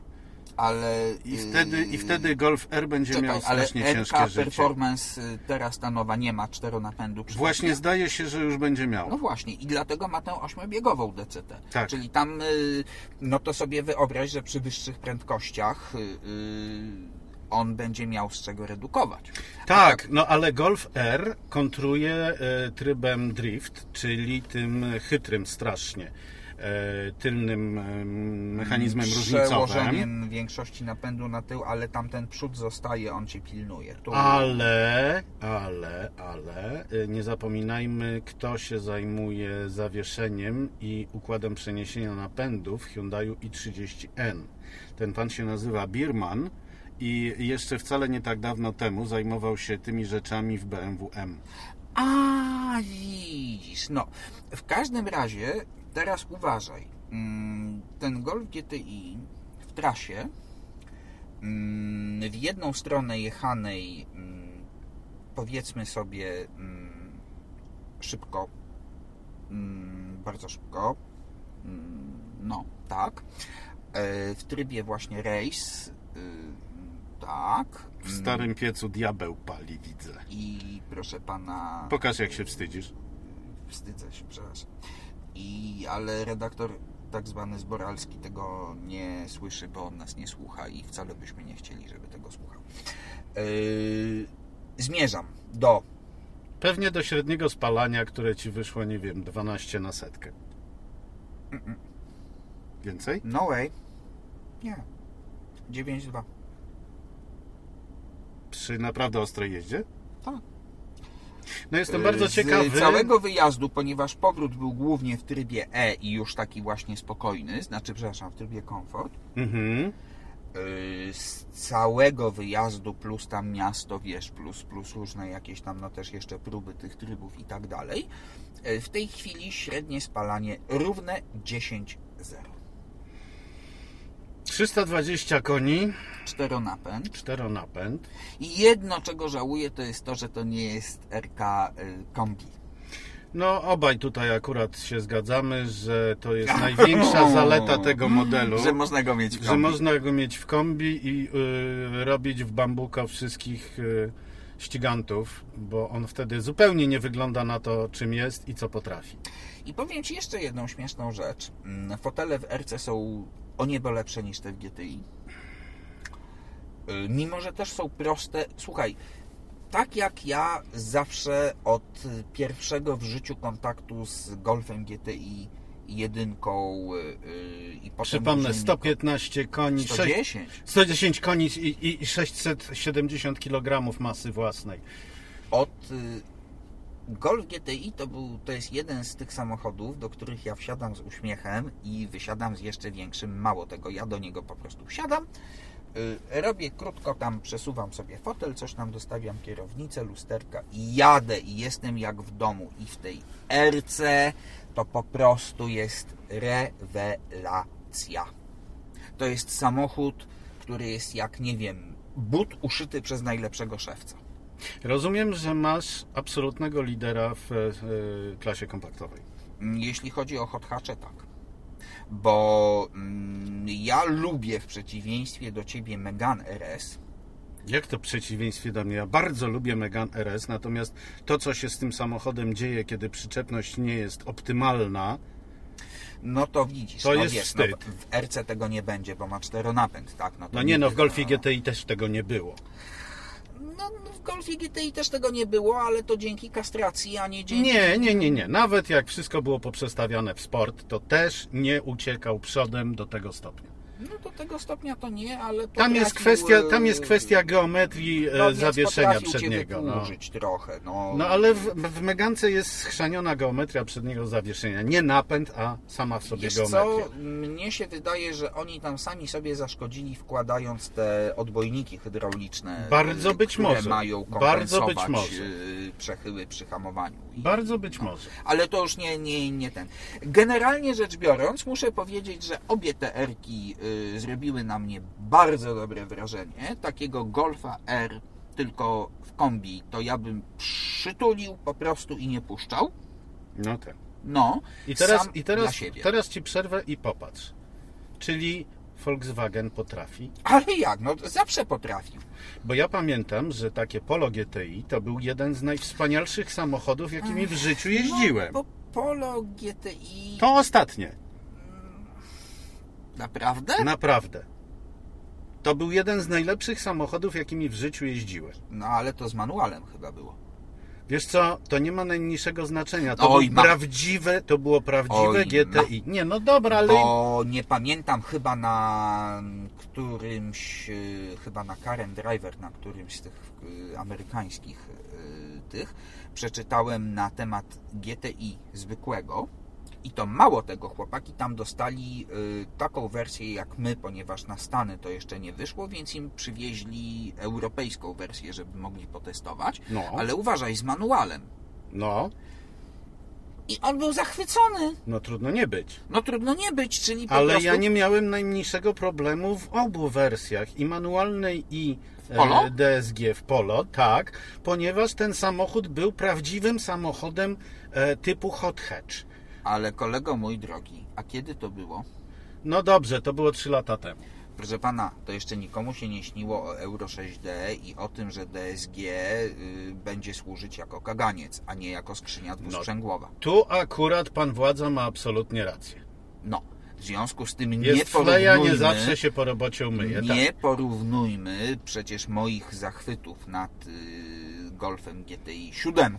ale... I yy, wtedy, i wtedy Golf R będzie Czekaj, miał ale strasznie RK ciężkie życie. Performance y, teraz ta nowa nie ma czteronapędu. Właśnie zdaje się, że już będzie miał. No właśnie, i dlatego ma tę ośmiobiegową DCT. Tak. Czyli tam, y, no to sobie wyobraź, że przy wyższych prędkościach y, y, on będzie miał z czego redukować. A Tak, no ale Golf R kontruje e, trybem drift, czyli tym chytrym strasznie. e, tylnym e, mechanizmem różnicowym. Przełożeniem większości napędu na tył, ale tamten przód zostaje, on cię pilnuje. Tu... Ale, ale, ale y, nie zapominajmy, kto się zajmuje zawieszeniem i układem przeniesienia napędów w Hyundaiu i30N. Ten pan się nazywa Birman i jeszcze wcale nie tak dawno temu zajmował się tymi rzeczami w BMW M. A, widzisz. No, w każdym razie, teraz uważaj. Mm, Ten Golf GTI w trasie mm, w jedną stronę jechanej mm, powiedzmy sobie szybko bardzo szybko no, tak E, w trybie właśnie race y, tak W starym piecu diabeł pali, widzę. i proszę pana Pokaż, jak się wstydzisz. wstydzę się, przepraszam. I, ale redaktor tak zwany Zboralski tego nie słyszy, bo on nas nie słucha i wcale byśmy nie chcieli, żeby tego słuchał. Yy, zmierzam do Pewnie do średniego spalania, które ci wyszło, nie wiem, 12 na setkę. Więcej? No Way. Nie. 9.2. Przy naprawdę ostrej jeździe? Tak. No jestem bardzo Z ciekawy. całego wyjazdu, ponieważ powrót był głównie w trybie E i już taki właśnie spokojny, znaczy, przepraszam, w trybie komfort. Mhm. Yy, z całego wyjazdu plus tam miasto, wiesz, plus, plus różne jakieś tam, no też jeszcze próby tych trybów i tak dalej. Yy, W tej chwili średnie spalanie równe 10,0. 320 koni, Czteronapęd. czteronapęd. I jedno, czego żałuję, to jest to, że to nie jest RK yy, kombi. No obaj tutaj akurat się zgadzamy, że to jest największa zaleta tego modelu. Że można go mieć w że kombi. można go mieć w kombi i y, robić w bambuko wszystkich y, ścigantów, bo on wtedy zupełnie nie wygląda na to, czym jest i co potrafi. I powiem Ci jeszcze jedną śmieszną rzecz. Mm, Fotele w RC są o niebo lepsze niż te w GTI. Y, Mimo, że też są proste. Słuchaj, tak jak ja zawsze od pierwszego w życiu kontaktu z Golfem GTI jedynką y, y, i potem Przypomnę, użytkownikiem- 115 koni, 6, 110. 110 koni i, i- i 670 kg masy własnej. od y, Golf GTI to, był, to jest jeden z tych samochodów, do których ja wsiadam z uśmiechem i wysiadam z jeszcze większym. Mało tego, ja do niego po prostu wsiadam, robię krótko tam, przesuwam sobie fotel, coś tam dostawiam kierownicę, lusterka i jadę i jestem jak w domu. I w tej RC to po prostu jest rewelacja. To jest samochód, który jest jak, nie wiem, but uszyty przez najlepszego szewca. Rozumiem, że masz absolutnego lidera w e, klasie kompaktowej. Jeśli chodzi o hot hatche, tak. Bo mm, ja lubię w przeciwieństwie do ciebie Megan RS. Jak to w przeciwieństwie do mnie? Ja bardzo lubię Megane RS, natomiast to, co się z tym samochodem dzieje, kiedy przyczepność nie jest optymalna, No to widzisz, To no jest wiesz, wstyd. No, w RC tego nie będzie, bo ma czteronapęd, tak? No, no nie no, w Golfie GTI też tego nie było. No, no w Golfie GTI też tego nie było, ale to dzięki kastracji, a nie dzięki... Nie, nie, nie, nie. Nawet jak wszystko było poprzestawiane w sport, to też nie uciekał przodem do tego stopnia. No do tego stopnia to nie, ale Tam jest kwestia, tam e, jest kwestia geometrii e, no, zawieszenia przedniego. No. trochę, no. no ale w, w Megance jest schrzaniona geometria przedniego zawieszenia. Nie napęd, a sama w sobie Wiesz geometria. co, mnie się wydaje, że oni tam sami sobie zaszkodzili wkładając te odbojniki hydrauliczne. Bardzo być które może. mają Bardzo być może. y, przechyły przy hamowaniu. Bardzo być może. Ale to już nie, nie, nie ten. Generalnie rzecz biorąc, muszę powiedzieć, że obie te R-ki y, zrobiły na mnie bardzo dobre wrażenie. Takiego Golfa R, tylko w kombi, to ja bym przytulił po prostu i nie puszczał. No tak. No, I teraz, i teraz, teraz ci przerwę i popatrz. Czyli Volkswagen potrafi. Ale jak? No zawsze potrafił. Bo ja pamiętam, że takie Polo GTI to był jeden z najwspanialszych samochodów, jakimi w życiu jeździłem. No, bo Polo GTI... To ostatnie. Naprawdę? Naprawdę. To był jeden z najlepszych samochodów, jakimi w życiu jeździłem. No ale to z manualem chyba było. Wiesz co, to nie ma najmniejszego znaczenia. To Oj, było ma. prawdziwe, to było prawdziwe Oj, GTI. Nie, no dobra, ale Bo nie pamiętam chyba na którymś, y, chyba na Karen Driver, na którymś z tych y, amerykańskich y, tych, przeczytałem na temat GTI zwykłego. I to mało tego, chłopaki tam dostali y, taką wersję jak my, ponieważ na Stany to jeszcze nie wyszło, więc im przywieźli europejską wersję, żeby mogli potestować. No. Ale uważaj, z manualem. no, I on był zachwycony. no trudno nie być. No trudno nie być, czyli po Ale prostu... ja nie miałem najmniejszego problemu w obu wersjach, i manualnej, i e, Polo? DSG w Polo, tak, ponieważ ten samochód był prawdziwym samochodem e, typu hot hatch. Ale kolego mój drogi, a kiedy to było? No dobrze, to było 3 lata temu. Proszę pana, to jeszcze nikomu się nie śniło o Euro 6D i o tym, że DSG y, będzie służyć jako kaganiec, a nie jako skrzynia dwusprzęgłowa. Tu akurat pan władza ma absolutnie rację. No, w związku z tym nie Jest fleja, porównujmy, nie zawsze się po robocie umyje. nie Tak. porównujmy przecież moich zachwytów nad y, Golfem GTI 7,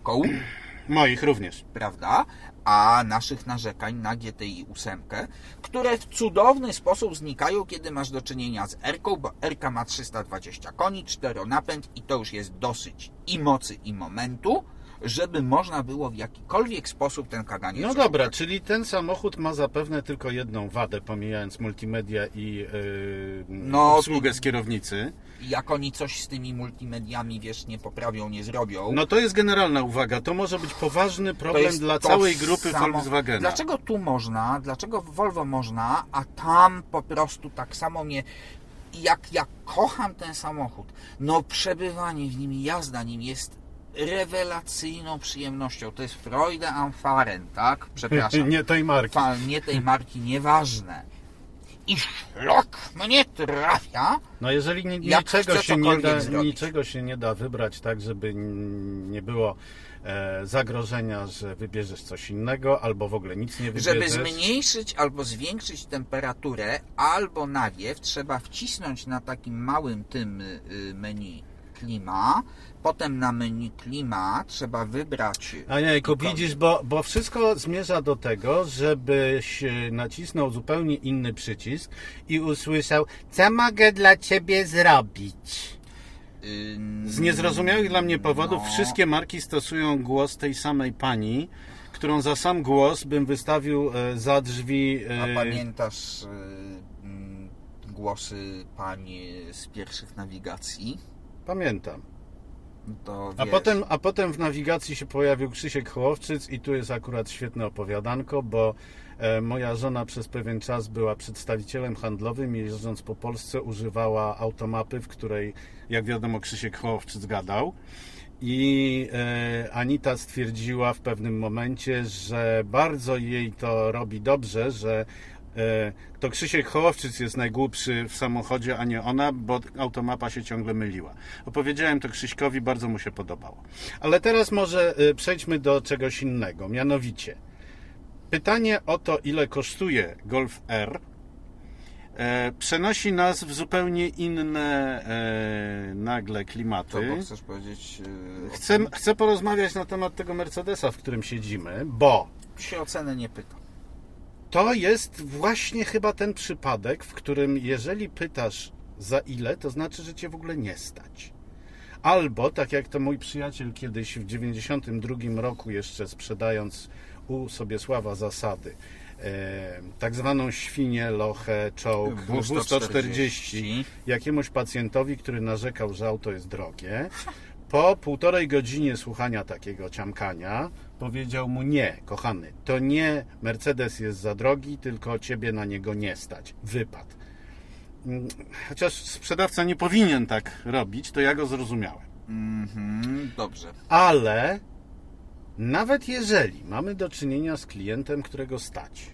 Moich również. prawda? A naszych narzekań na GTI 8, które w cudowny sposób znikają, kiedy masz do czynienia z R, bo R ma 320 koni, 4 napęd i to już jest dosyć i mocy, i momentu, żeby można było w jakikolwiek sposób ten kaganiec No dobra, czyli ten samochód ma zapewne tylko jedną wadę, pomijając multimedia i yy, No, obsługę z kierownicy. Jak oni coś z tymi multimediami, wiesz, nie poprawią, nie zrobią. No to jest generalna uwaga. To może być poważny problem dla całej grupy samo. Volkswagena. Dlaczego tu można, dlaczego w Volvo można, a tam po prostu tak samo mnie. Jak ja kocham ten samochód, no przebywanie w nim, jazda nim jest rewelacyjną przyjemnością. To jest Freude am Fahren, tak? Przepraszam. Nie tej marki. Fa- nie tej marki, nieważne. I szlok mnie trafia. No jeżeli ni- niczego, się nie da, zrobić. niczego się nie da wybrać tak, żeby nie było e, zagrożenia, że wybierzesz coś innego, albo w ogóle nic nie wybierzesz. Żeby zmniejszyć albo zwiększyć temperaturę albo nawiew, trzeba wcisnąć na takim małym tym y, menu klima. Potem na menu klima trzeba wybrać. A jejku, widzisz, bo, bo wszystko zmierza do tego, żebyś e, nacisnął zupełnie inny przycisk i usłyszał, co mogę dla ciebie zrobić. Z niezrozumiałych dla mnie powodów no, wszystkie marki stosują głos tej samej pani, którą za sam głos bym wystawił e, za drzwi. e, A pamiętasz głosy pani z pierwszych nawigacji? Pamiętam. To A wiesz, potem, a potem w nawigacji się pojawił Krzysiek Hołowczyc i tu jest akurat świetne opowiadanko, bo e, moja żona przez pewien czas była przedstawicielem handlowym i jeżdżąc po Polsce używała automapy, w której, jak wiadomo, Krzysiek Hołowczyc gadał. I e, Anita stwierdziła w pewnym momencie, że bardzo jej to robi dobrze, że to Krzysiek Hołowczyc jest najgłupszy w samochodzie, a nie ona, bo automapa się ciągle myliła. Opowiedziałem to Krzyśkowi, bardzo mu się podobało. Ale teraz może e, przejdźmy do czegoś innego, mianowicie pytanie o to, ile kosztuje Golf R, e, przenosi nas w zupełnie inne e, nagle klimaty. bo chcesz powiedzieć? o Chcę, chcę porozmawiać na temat tego Mercedesa, w którym siedzimy, bo się o cenę nie pytam. To jest właśnie chyba ten przypadek, w którym jeżeli pytasz za ile, to znaczy, że cię w ogóle nie stać. Albo, tak jak to mój przyjaciel kiedyś w 92 roku jeszcze sprzedając u Sobiesława Zasady, e, tak zwaną świnię, lochę, czołg W140 jakiemuś pacjentowi, który narzekał, że auto jest drogie, po półtorej godzinie słuchania takiego ciamkania powiedział mu nie, kochany, to nie Mercedes jest za drogi, tylko ciebie na niego nie stać. Wypad. Mm, Chociaż sprzedawca nie powinien tak robić, to ja go zrozumiałem. Mhm, dobrze. Ale nawet jeżeli mamy do czynienia z klientem, którego stać,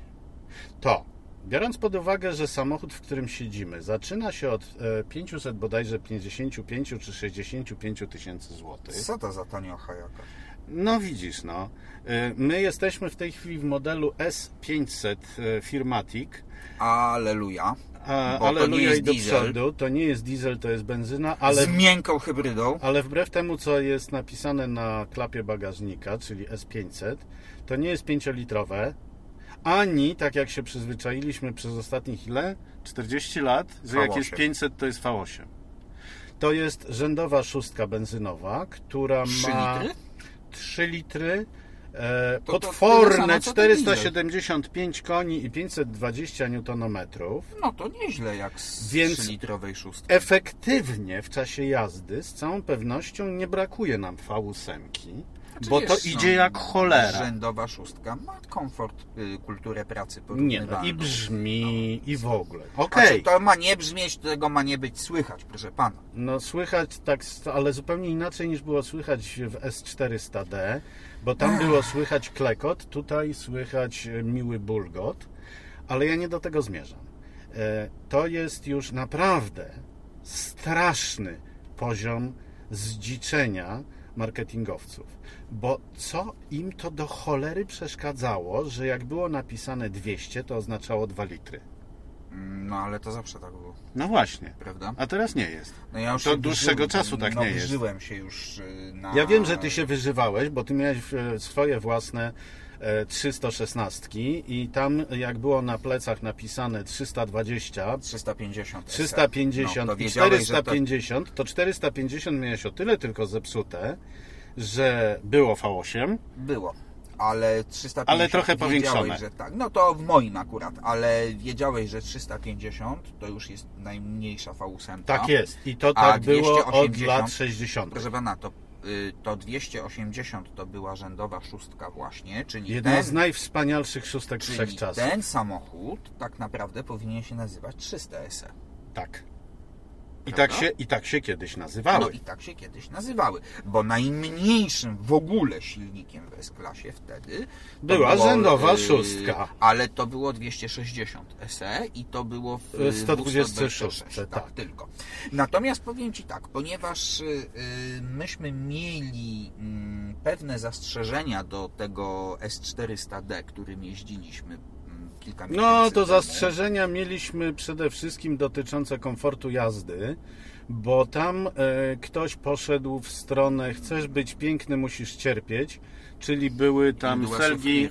to biorąc pod uwagę, że samochód, w którym siedzimy, zaczyna się od e, 500 bodajże 55 czy 65 tysięcy złotych. Co to za taniocha jaka? No widzisz, no. E, My jesteśmy w tej chwili w modelu S500 e, Firmatic. Aleluja. Bo aleluja jest i do diesel. przodu. To nie jest diesel, to jest benzyna, ale Z miękką hybrydą. Ale wbrew temu, co jest napisane na klapie bagażnika, czyli S500, to nie jest 5-litrowe, ani tak jak się przyzwyczailiśmy przez ostatnich ile? 40 lat, że jak V8. jest 500, to jest V8. To jest rzędowa szóstka benzynowa, która 3 ma litry? 3 litry. E, To- to potworne diesel. 475 koni i 520 Nm. No to nieźle jak z Więc- 3-litrowej szóstki. Efektywnie w czasie jazdy z całą pewnością nie brakuje nam V8, Znaczy, bo to idzie no, jak cholera. Rzędowa szóstka ma komfort, y, kulturę pracy Nie, no i brzmi, i w ogóle. Znaczy, Okej, to ma nie brzmieć, tego ma nie być słychać, proszę pana. no słychać tak, ale zupełnie inaczej niż było słychać w S400D, bo tam było słychać klekot, tutaj słychać e, miły bulgot, ale ja nie do tego zmierzam. E, To jest już naprawdę straszny poziom zdziczenia marketingowców. Bo co im to do cholery przeszkadzało, że jak było napisane 200, to oznaczało 2 litry? No ale to zawsze tak było, No właśnie. prawda? A teraz nie jest. No ja już To dłuższego czasu tak no, nie jest. Wyżyłem się już y, na... Ja wiem, że ty się wyżywałeś, bo ty miałeś e, swoje własne e, 316 i tam jak było na plecach napisane 320, 350 SE. 350 no, i wiedziałeś, że to 450, to 450 miałeś o tyle tylko zepsute, że było V8, było. Ale 350 Ale trochę powiększone. że tak. No to w moim akurat, ale wiedziałeś, że 350 to już jest najmniejsza V8. tak jest. I to tak było od 280 lat 60. Proszę pana, to, y, to 280 to była rzędowa szóstka właśnie, czyli Jedna ten, z najwspanialszych szóstek czyli wszechczasów. ten samochód tak naprawdę powinien się nazywać 300 SE. Tak. I tak, się, I tak się kiedyś nazywały. No i tak się kiedyś nazywały, bo najmniejszym w ogóle silnikiem w S-klasie wtedy Była było, rzędowa y, szóstka. Ale to było 260 SE i to było w y, 126, 226, tak. tak, tylko. Natomiast powiem Ci tak, ponieważ y, y, myśmy mieli mm, pewne zastrzeżenia do tego S400D, którym jeździliśmy kilka miesięcy No, to zastrzeżenia mieliśmy przede wszystkim dotyczące komfortu jazdy, bo tam e, ktoś poszedł w stronę chcesz być piękny, musisz cierpieć, czyli były tam felgi,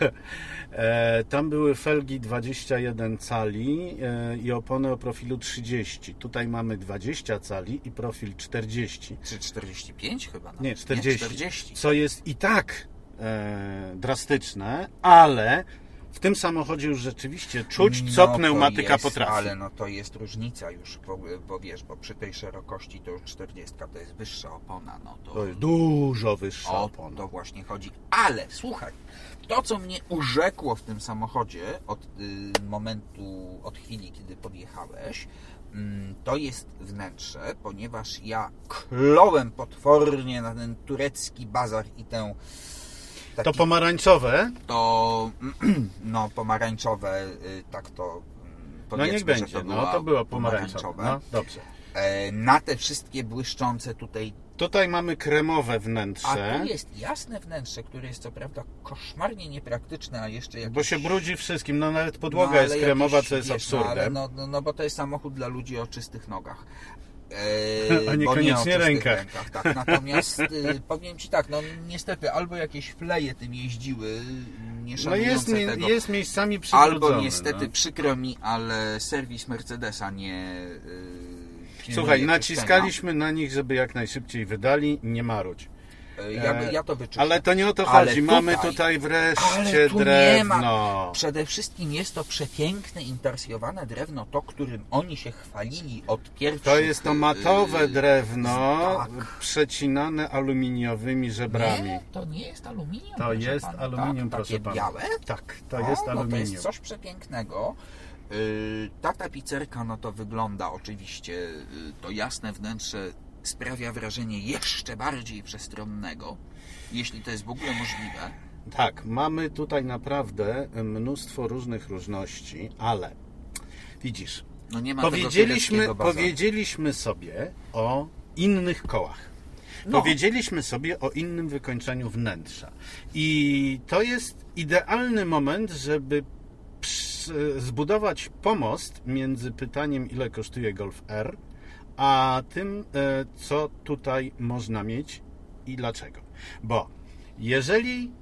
e, tam były felgi 21 cali e, i opony o profilu 30. Tutaj mamy 20 cali i profil 40. Czy 45 chyba? nawet. Nie, 40. 40. Co jest i tak drastyczne, ale w tym samochodzie już rzeczywiście czuć, co No, pneumatyka jest, potrafi. Ale no to jest różnica już, bo, bo wiesz, bo przy tej szerokości to już 40 to jest wyższa opona, no to... To jest dużo wyższa o opona. to właśnie chodzi. Ale słuchaj, to co mnie urzekło w tym samochodzie od y, momentu, od chwili, kiedy podjechałeś, mm, to jest wnętrze, ponieważ ja klołem potwornie na ten turecki bazar i tę To taki pomarańczowe, to no pomarańczowe, y, tak to mm, no niech będzie, to no to było pomarańczowe. No, dobrze. E, Na te wszystkie błyszczące tutaj, Tutaj mamy kremowe a wnętrze, tu jest jasne wnętrze, które jest co prawda koszmarnie niepraktyczne, a jeszcze jakieś... bo się brudzi wszystkim, no nawet podłoga no, ale jest kremowa, co jest wiesz, No, ale absurdem. no, no, no bo to jest samochód dla ludzi o czystych nogach. A E, niekoniecznie nie rękach. tak. Natomiast y, powiem Ci tak, no niestety albo jakieś fleje tym jeździły, nie No jest, mi- tego. jest miejscami. Albo niestety no. przykro mi, ale serwis Mercedesa nie. Pilnuje Słuchaj, naciskaliśmy na nich, żeby jak najszybciej wydali, nie marudź. Yy, Ja, by- ja to wyczyszczę. Ale to nie o to chodzi. Mamy tutaj- tutaj wreszcie Ale tu nie drewno. ma. Przede wszystkim jest to przepiękne, intarsjowane drewno, to, którym oni się chwalili od pierwszych. To jest to matowe yy, drewno, tak. przecinane aluminiowymi żebrami. Nie, to nie jest aluminium. To jest pana, aluminium, tak? proszę Takie pana. białe? Tak, to O, jest No to aluminium. jest coś przepięknego. Yy, Ta tapicerka, no to wygląda oczywiście, yy, to jasne wnętrze sprawia wrażenie jeszcze bardziej przestronnego, jeśli to jest w ogóle możliwe. Tak, mamy tutaj naprawdę mnóstwo różnych różności, ale widzisz, No powiedzieliśmy, powiedzieliśmy sobie o innych kołach. No. Powiedzieliśmy sobie o innym wykończeniu wnętrza. I to jest idealny moment, żeby zbudować pomost między pytaniem, ile kosztuje Golf R, a tym, e, co tutaj można mieć i dlaczego. Bo jeżeli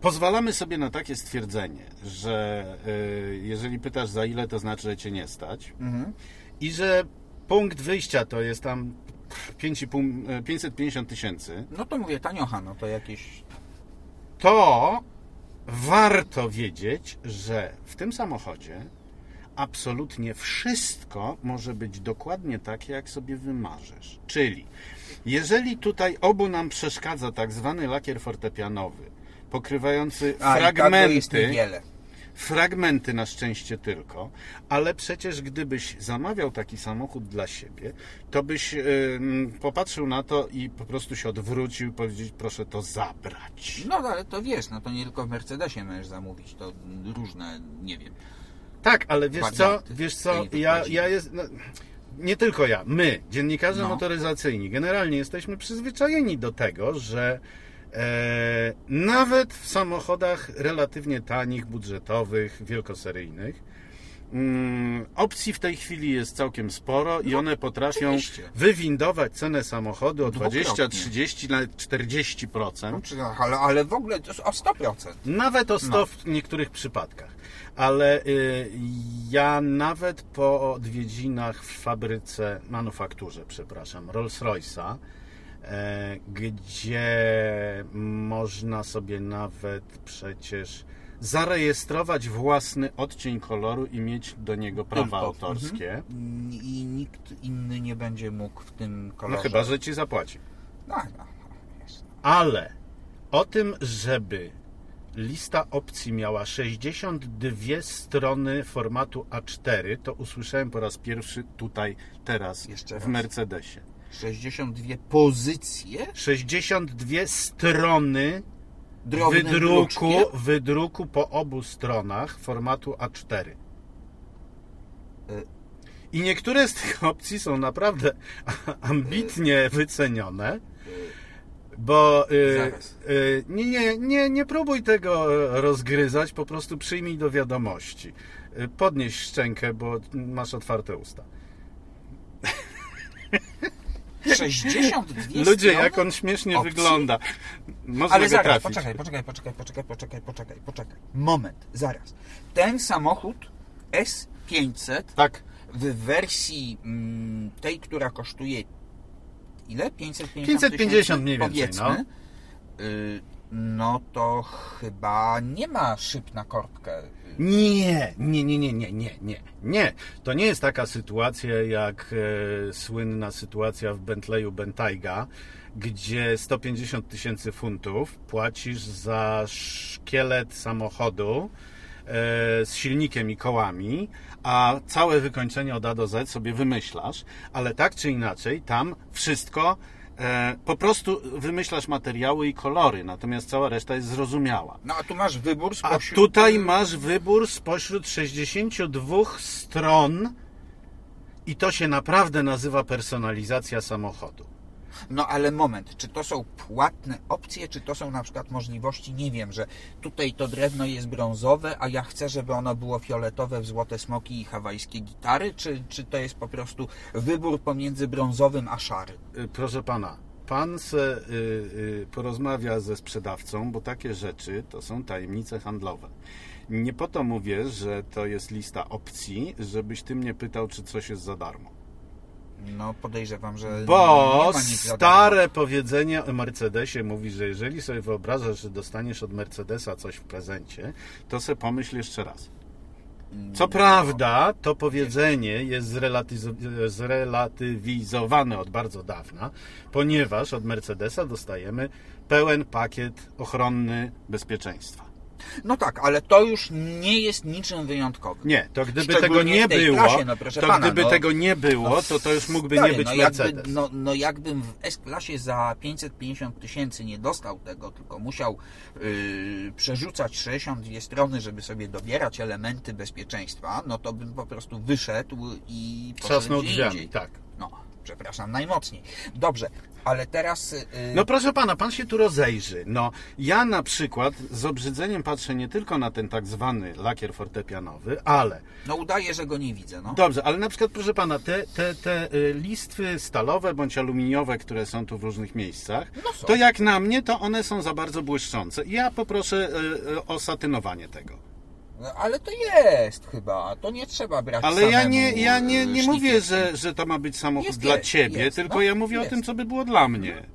pozwalamy sobie na takie stwierdzenie, że e, jeżeli pytasz za ile, to znaczy, że cię nie stać Mhm. i że punkt wyjścia to jest tam 5,5, e, 550 tysięcy, No to mówię, taniocha, no to jakieś... to warto wiedzieć, że w tym samochodzie absolutnie wszystko może być dokładnie takie, jak sobie wymarzysz. Czyli jeżeli tutaj obu nam przeszkadza tak zwany lakier fortepianowy, pokrywający A, tak fragmenty, fragmenty na szczęście tylko, ale przecież gdybyś zamawiał taki samochód dla siebie, to byś ym, popatrzył na to i po prostu się odwrócił i powiedzieć, proszę to zabrać. No ale to wiesz, no to nie tylko w Mercedesie możesz zamówić, to różne, nie wiem. Tak, ale wiesz co, wiesz co, ja, ja jest... No, nie tylko ja, my, dziennikarze No. motoryzacyjni, generalnie jesteśmy przyzwyczajeni do tego, że e, nawet w samochodach relatywnie tanich, budżetowych, wielkoseryjnych, opcji w tej chwili jest całkiem sporo i one potrafią oczywiście. wywindować cenę samochodu o Dwukrotnie. 20, 30, nawet 40%. No, ale, ale w ogóle o 100%. Nawet o 100 No. w niektórych przypadkach. Ale y, ja nawet po odwiedzinach w fabryce, manufakturze, przepraszam, Rolls-Royce'a, e, gdzie można sobie nawet przecież zarejestrować własny odcień koloru i mieć do niego prawa Tylko. autorskie. Mhm. I nikt inny nie będzie mógł w tym No kolorze. chyba, że ci zapłaci. No, no, no, jasne. Ale o tym, żeby lista opcji miała 62 strony formatu A4, to usłyszałem po raz pierwszy tutaj, teraz, Jeszcze w raz. Mercedesie. 62 pozycje 62 strony drobnym wydruku, wydruku po obu stronach formatu A4. Y- I niektóre z tych opcji są naprawdę ambitnie wycenione. Bo y, y, nie, nie, nie, nie próbuj tego rozgryzać, po prostu przyjmij do wiadomości. Y, Podnieś szczękę, bo masz otwarte usta. 62 Ludzie, strony? jak on śmiesznie opcji? wygląda. Można Ale go zaraz, trafić. poczekaj, poczekaj, poczekaj, poczekaj, poczekaj, poczekaj, poczekaj. Moment, zaraz. Ten samochód S500 Tak, w wersji mm, tej, która kosztuje ile? 550 550 mniej więcej, powiedzmy, y, no to chyba nie ma szyb na korbkę. Nie, nie, nie, nie, nie, nie, nie, nie. To nie jest taka sytuacja jak e, słynna sytuacja w Bentleyu Bentayga, gdzie 150 tysięcy funtów płacisz za szkielet samochodu e, z silnikiem i kołami, a całe wykończenie od A do Z sobie wymyślasz, ale tak czy inaczej tam wszystko po prostu wymyślasz materiały i kolory, natomiast cała reszta jest zrozumiała. No a tu masz wybór A spośród... tutaj masz wybór spośród 62 stron i to się naprawdę nazywa personalizacja samochodu. No ale moment, czy to są płatne opcje, czy to są na przykład możliwości, nie wiem, że tutaj to drewno jest brązowe, a ja chcę, żeby ono było fioletowe w złote smoki i hawajskie gitary, czy, czy to jest po prostu wybór pomiędzy brązowym a szarym? Y, Proszę pana, pan se y, y, porozmawia ze sprzedawcą, bo takie rzeczy to są tajemnice handlowe. Nie po to mówię, że to jest lista opcji, żebyś ty mnie pytał, czy coś jest za darmo. No podejrzewam, że Bo stare powiedzenie o Mercedesie mówi, że jeżeli sobie wyobrażasz, że dostaniesz od Mercedesa coś w prezencie, to se pomyśl jeszcze raz. Co prawda, to powiedzenie jest zrelatywizowane od bardzo dawna, ponieważ od Mercedesa dostajemy pełen pakiet ochronny bezpieczeństwa. No tak, ale to już nie jest niczym wyjątkowym. Nie, to gdyby tego nie było, klasie, no to pana, gdyby no. tego nie było, to to już mógłby Stary, nie być no jakby, Mercedes. no, no jakbym w S-klasie za 550 tysięcy nie dostał tego, tylko musiał yy, przerzucać 62 strony, żeby sobie dobierać elementy bezpieczeństwa, no to bym po prostu wyszedł i poszedł Trzasnął drzwiami, tak. No, przepraszam najmocniej. Dobrze, Ale teraz... y, No proszę pana, pan się tu rozejrzy. No, ja na przykład z obrzydzeniem patrzę nie tylko na ten tak zwany lakier fortepianowy, ale no udaję, że go nie widzę, no. Dobrze, ale na przykład, proszę pana, te, te, te y, listwy stalowe bądź aluminiowe, które są tu w różnych miejscach, No to jak na mnie, to one są za bardzo błyszczące. Ja poproszę y, y, o satynowanie tego. No, Ale to jest chyba, to nie trzeba brać Ale ja nie, ja nie, nie mówię, szlifierki. że, że to ma być samochód Jest, dla jest, ciebie, jest, tylko no, ja mówię o jest. tym, co by było dla mnie.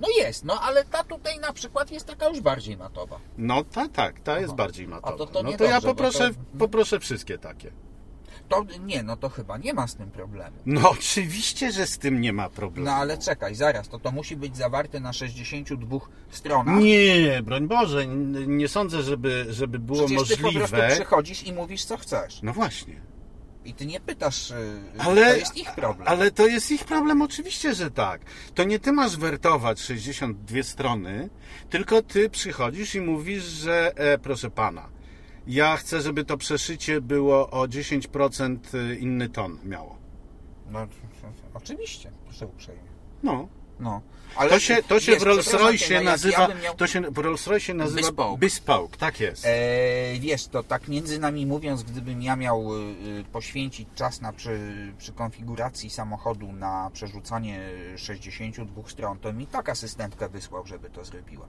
No jest, no ale ta tutaj na przykład jest taka już bardziej matowa. No ta, tak, ta jest Aha. bardziej A matowa. to- to no to ja poproszę, to- poproszę wszystkie takie. To nie, no to chyba nie ma z tym problemu. No oczywiście, że z tym nie ma problemu. No ale czekaj, zaraz, to to musi być zawarte na 62 stronach. Nie, broń Boże, nie sądzę, żeby, żeby było Przecież ty po prostu możliwe. przychodzisz i mówisz co chcesz. No właśnie. I ty nie pytasz, y, Ale to jest ich problem. Ale to jest ich problem, oczywiście, że tak. To nie ty masz wertować 62 strony, tylko ty przychodzisz i mówisz, że e, proszę pana, ja chcę, żeby to przeszycie było o 10% inny ton miało. No, oczywiście, proszę uprzejmie. No. No. Ale To się, to się wiesz, w Rolls Royce no, nazywa, ja to się w Rolls Royce nazywa Bespoke. bespoke, tak jest. E, wiesz, to tak między nami mówiąc, gdybym ja miał y, y, poświęcić czas na przy, przy konfiguracji samochodu na przerzucanie 62 stron, to mi tak asystentkę wysłał, żeby to zrobiła.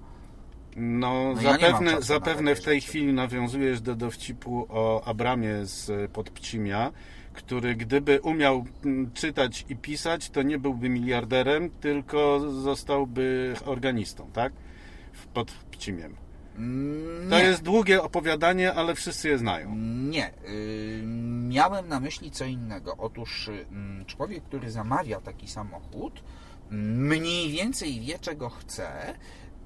No, No ja zapewne, na zapewne w tej chwili nawiązujesz do dowcipu o Abramie z Podpcimia, który gdyby umiał mm, czytać i pisać, to nie byłby miliarderem, tylko zostałby organistą, tak? W Podpcimiem. Mm, To nie. jest długie opowiadanie, ale wszyscy je znają. Nie, y, miałem na myśli co innego. Otóż y, mm, człowiek, który zamawia taki samochód, mniej więcej wie, czego chce,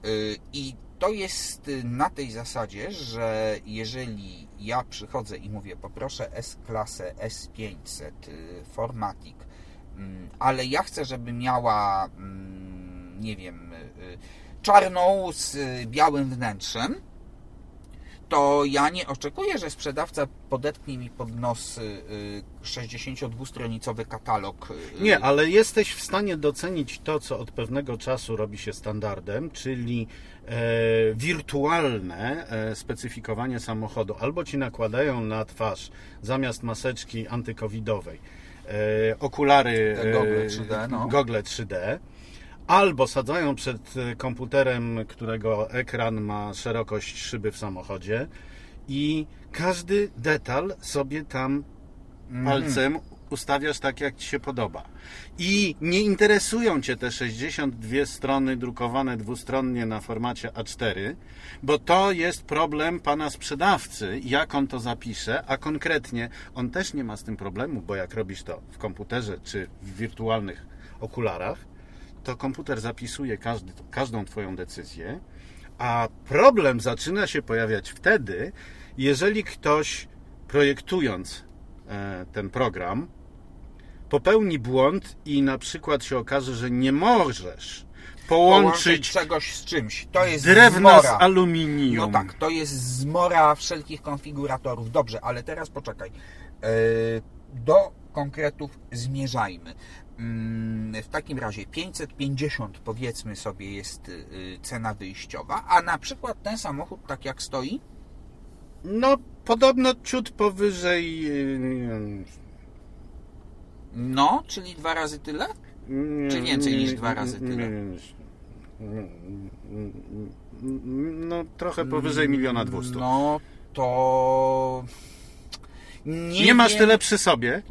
y, i to jest y, na tej zasadzie, że jeżeli ja przychodzę i mówię, poproszę S-klasę S500 y, Formatic, mm, ale ja chcę, żeby miała, mm, nie wiem, y, czarną z białym wnętrzem, to ja nie oczekuję, że sprzedawca podetknie mi pod nos y, y, 62-stronicowy katalog. Nie, ale jesteś w stanie docenić to, co od pewnego czasu robi się standardem, czyli wirtualne e, specyfikowanie samochodu. Albo ci nakładają na twarz zamiast maseczki antykowidowej e, okulary gogle 3D, no. gogle 3D. Albo sadzają przed e, komputerem, którego ekran ma szerokość szyby w samochodzie i każdy detal sobie tam palcem ustawiasz tak, jak ci się podoba. I nie interesują cię te 62 strony drukowane dwustronnie na formacie A4, bo to jest problem pana sprzedawcy, jak on to zapisze, a konkretnie on też nie ma z tym problemu, bo jak robisz to w komputerze czy w wirtualnych okularach, to komputer zapisuje każdy, każdą twoją decyzję, a problem zaczyna się pojawiać wtedy, jeżeli ktoś projektując e, ten program popełni błąd i na przykład się okaże, że nie możesz połączyć połączyć czegoś z czymś. To jest drewna z zmora. aluminium. No tak, to jest zmora wszelkich konfiguratorów. Dobrze, ale teraz poczekaj. E, Do konkretów zmierzajmy. Mm, W takim razie 550 powiedzmy sobie jest y, cena wyjściowa, a na przykład ten samochód tak jak stoi, No, podobno ciut powyżej. No, czyli dwa razy tyle? Czy więcej niż dwa razy tyle? No, trochę powyżej miliona dwustu. No to. Nie, nie masz wiem. tyle przy sobie?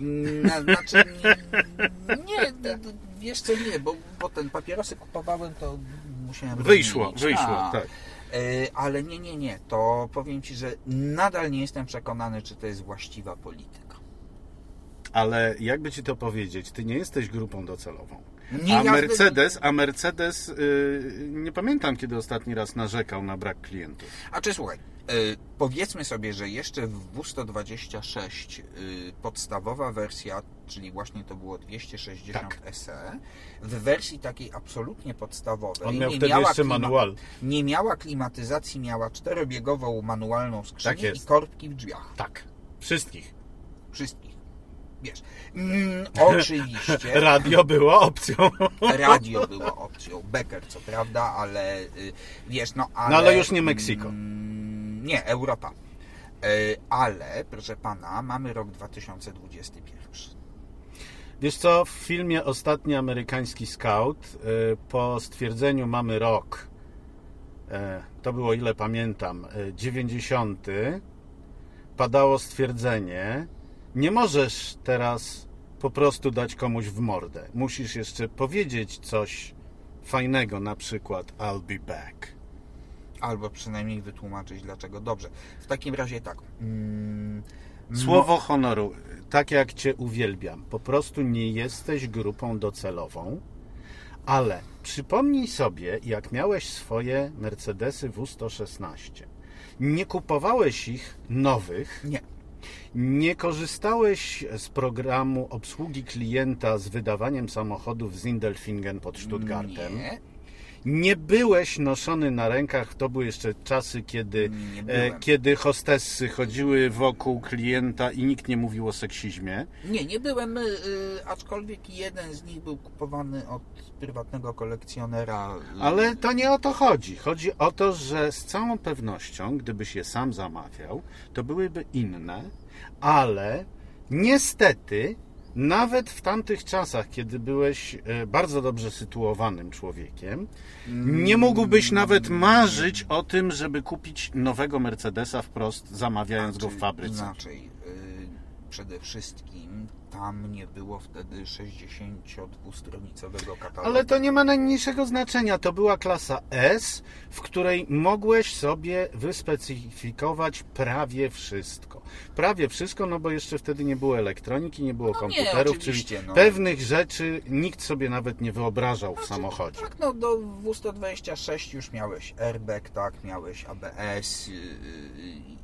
Na, znaczy, nie, d- wiesz co, nie, bo, bo ten papierosy kupowałem, to musiałem Wyszło, rozmienić. wyszło, A, tak. Ale nie, nie, nie, to powiem Ci, że nadal nie jestem przekonany, czy to jest właściwa polityka. Ale jakby ci to powiedzieć, ty nie jesteś grupą docelową. Nie, a Mercedes, a Mercedes, yy, nie pamiętam kiedy ostatni raz narzekał na brak klientów. A czy słuchaj, y, powiedzmy sobie, że jeszcze w W126 y, podstawowa wersja, czyli właśnie to było 260 Tak. SE, w wersji takiej absolutnie podstawowej On miał nie, wtedy miała jeszcze klima- manual. nie miała klimatyzacji, miała czterobiegową manualną skrzynię Tak i korbki w drzwiach. Tak. Wszystkich. Wszystkich. Wiesz, mm, oczywiście Radio było opcją. radio było opcją, Becker co prawda, ale y, wiesz, no ale... No ale już nie Meksyko. Mm, nie, Europa. Y, ale, proszę pana, mamy rok 2021. Wiesz co, w filmie Ostatni amerykański scout y, po stwierdzeniu mamy rok, to było ile pamiętam, y, 90, padało stwierdzenie, nie możesz teraz po prostu dać komuś w mordę. Musisz jeszcze powiedzieć coś fajnego, na przykład I'll be back. Albo przynajmniej wytłumaczyć dlaczego. Dobrze. W takim razie tak. Mm, Słowo honoru, tak jak Cię uwielbiam, po prostu nie jesteś grupą docelową, ale przypomnij sobie, jak miałeś swoje Mercedesy W116. Nie kupowałeś ich nowych, Nie. Nie korzystałeś z programu obsługi klienta z wydawaniem samochodów z Indelfingen pod Stuttgartem. Nie. Nie byłeś noszony na rękach, to były jeszcze czasy, kiedy, e, kiedy hostessy chodziły wokół klienta i nikt nie mówił o seksizmie. Nie, nie byłem, y, aczkolwiek jeden z nich był kupowany od prywatnego kolekcjonera. y, Ale to nie o to chodzi. Chodzi o to, że z całą pewnością, gdybyś je sam zamawiał, to byłyby inne, ale niestety, nawet w tamtych czasach, kiedy byłeś e, bardzo dobrze sytuowanym człowiekiem, nie mógłbyś nawet marzyć o tym, żeby kupić nowego Mercedesa wprost, zamawiając go w Znaczy, fabryce. Inaczej, przede wszystkim tam nie było wtedy 62-stronicowego katalogu. Ale to nie ma najmniejszego znaczenia. To była klasa S, w której mogłeś sobie wyspecyfikować prawie wszystko. Prawie wszystko, no bo jeszcze wtedy nie było elektroniki, nie było No nie, komputerów, oczywiście, czyli no. pewnych rzeczy nikt sobie nawet nie wyobrażał w samochodzie. Tak, no do W126 już miałeś airbag, tak, miałeeś ABS y, y, i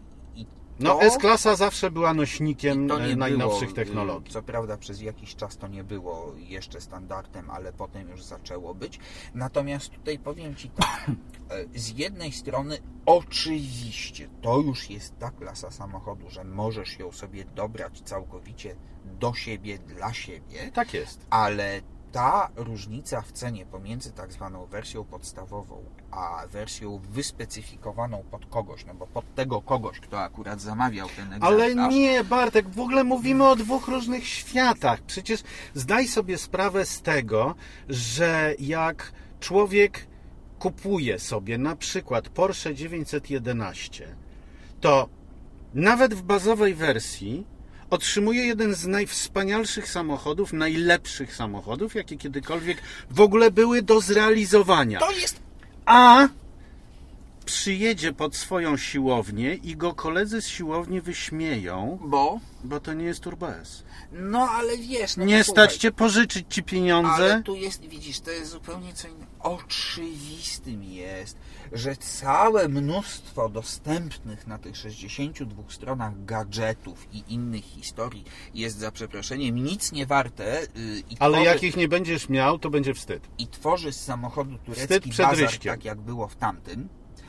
No S-klasa zawsze była nośnikiem e, najnowszych było, y, technologii. Co prawda przez jakiś czas to nie było jeszcze standardem, ale potem już zaczęło być. Natomiast tutaj powiem Ci tak, e, z jednej strony oczywiście to już jest ta klasa samochodu, że możesz ją sobie dobrać całkowicie do siebie, dla siebie, Tak jest. ale ta różnica w cenie pomiędzy tak zwaną wersją podstawową, a wersją wyspecyfikowaną pod kogoś, no bo pod tego kogoś, kto akurat zamawiał ten egzemplarz, Ale nie, Bartek, w ogóle mówimy o dwóch różnych światach. Przecież zdaj sobie sprawę z tego, że jak człowiek kupuje sobie na przykład Porsche 911, to nawet w bazowej wersji otrzymuje jeden z najwspanialszych samochodów, najlepszych samochodów, jakie kiedykolwiek w ogóle były do zrealizowania. to jest A przyjedzie pod swoją siłownię i go koledzy z siłowni wyśmieją, bo bo to nie jest Turbo S. No ale wiesz, no nie stać cię pożyczyć ci pieniądze. Ale tu jest, widzisz, to jest zupełnie co innego. Oczywistym jest, że całe mnóstwo dostępnych na tych 62 stronach gadżetów i innych historii jest za przeproszeniem nic nie warte yy, i, Ale tworzy, jak ich nie będziesz miał, to będzie wstyd. i tworzy z samochodu turecki bazar, ryśkiem. tak jak było w tamtym.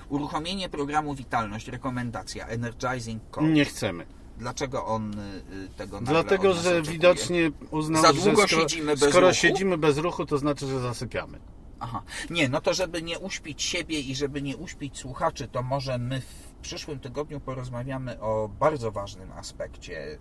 Uruchomienie programu Witalność, rekomendacja, Energizing Code. Nie chcemy. Dlaczego on y, tego nagle Dlatego, że oczekuje? widocznie uznał, Za że długo skoro, siedzimy bez skoro ruchu? siedzimy bez ruchu, to znaczy, że zasypiamy. Aha. Nie, no to żeby nie uśpić siebie i żeby nie uśpić słuchaczy, to może my w przyszłym tygodniu porozmawiamy o bardzo ważnym aspekcie y,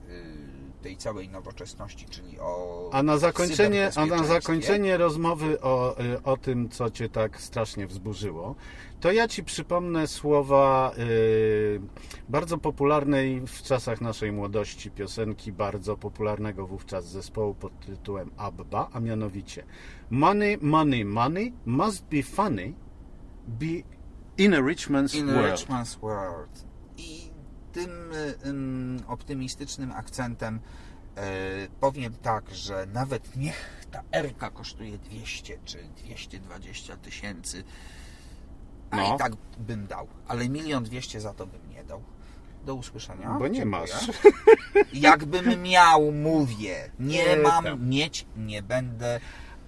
tej całej nowoczesności, czyli o A na zakończenie, a na zakończenie rozmowy o, y, o tym, co cię tak strasznie wzburzyło, to ja ci przypomnę słowa y, bardzo popularnej w czasach naszej młodości piosenki bardzo popularnego wówczas zespołu pod tytułem Abba, a mianowicie Money, money, money must be funny be in a rich man's In a world. rich man's world. I tym ym, optymistycznym akcentem y, powiem tak, że nawet niech ta Erka kosztuje 200 czy 220 tysięcy, a No. i tak bym dał, ale milion dwieście za to bym nie dał. Do usłyszenia. Bo nie Dziękuję. masz. Jakbym miał, mówię. Nie mam mieć, nie będę.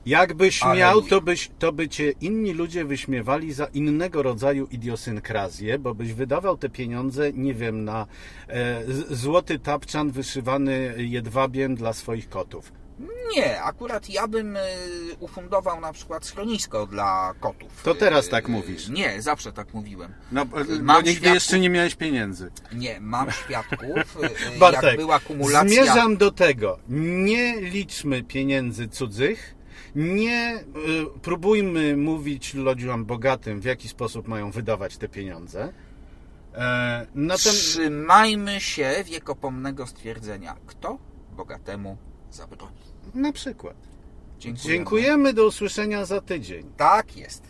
Jakbyś Aleluja. miał, to, byś, to by cię inni ludzie wyśmiewali za innego rodzaju idiosynkrazję, bo byś wydawał te pieniądze, nie wiem, na e, złoty tapczan wyszywany jedwabiem dla swoich kotów. Nie, akurat ja bym y, ufundował na przykład schronisko dla kotów. To teraz tak y, mówisz. Nie, zawsze tak mówiłem. No, bo, Mam nigdy świadków. jeszcze nie miałeś pieniędzy. Nie, mam świadków, y, Bartek, jak była kumulacja... zmierzam do tego. Nie liczmy pieniędzy cudzych, nie próbujmy mówić ludziom bogatym, w jaki sposób mają wydawać te pieniądze. E, Trzymajmy się wiekopomnego stwierdzenia. Kto bogatemu na przykład. Dziękujemy. Dziękujemy, do usłyszenia za tydzień. Tak jest.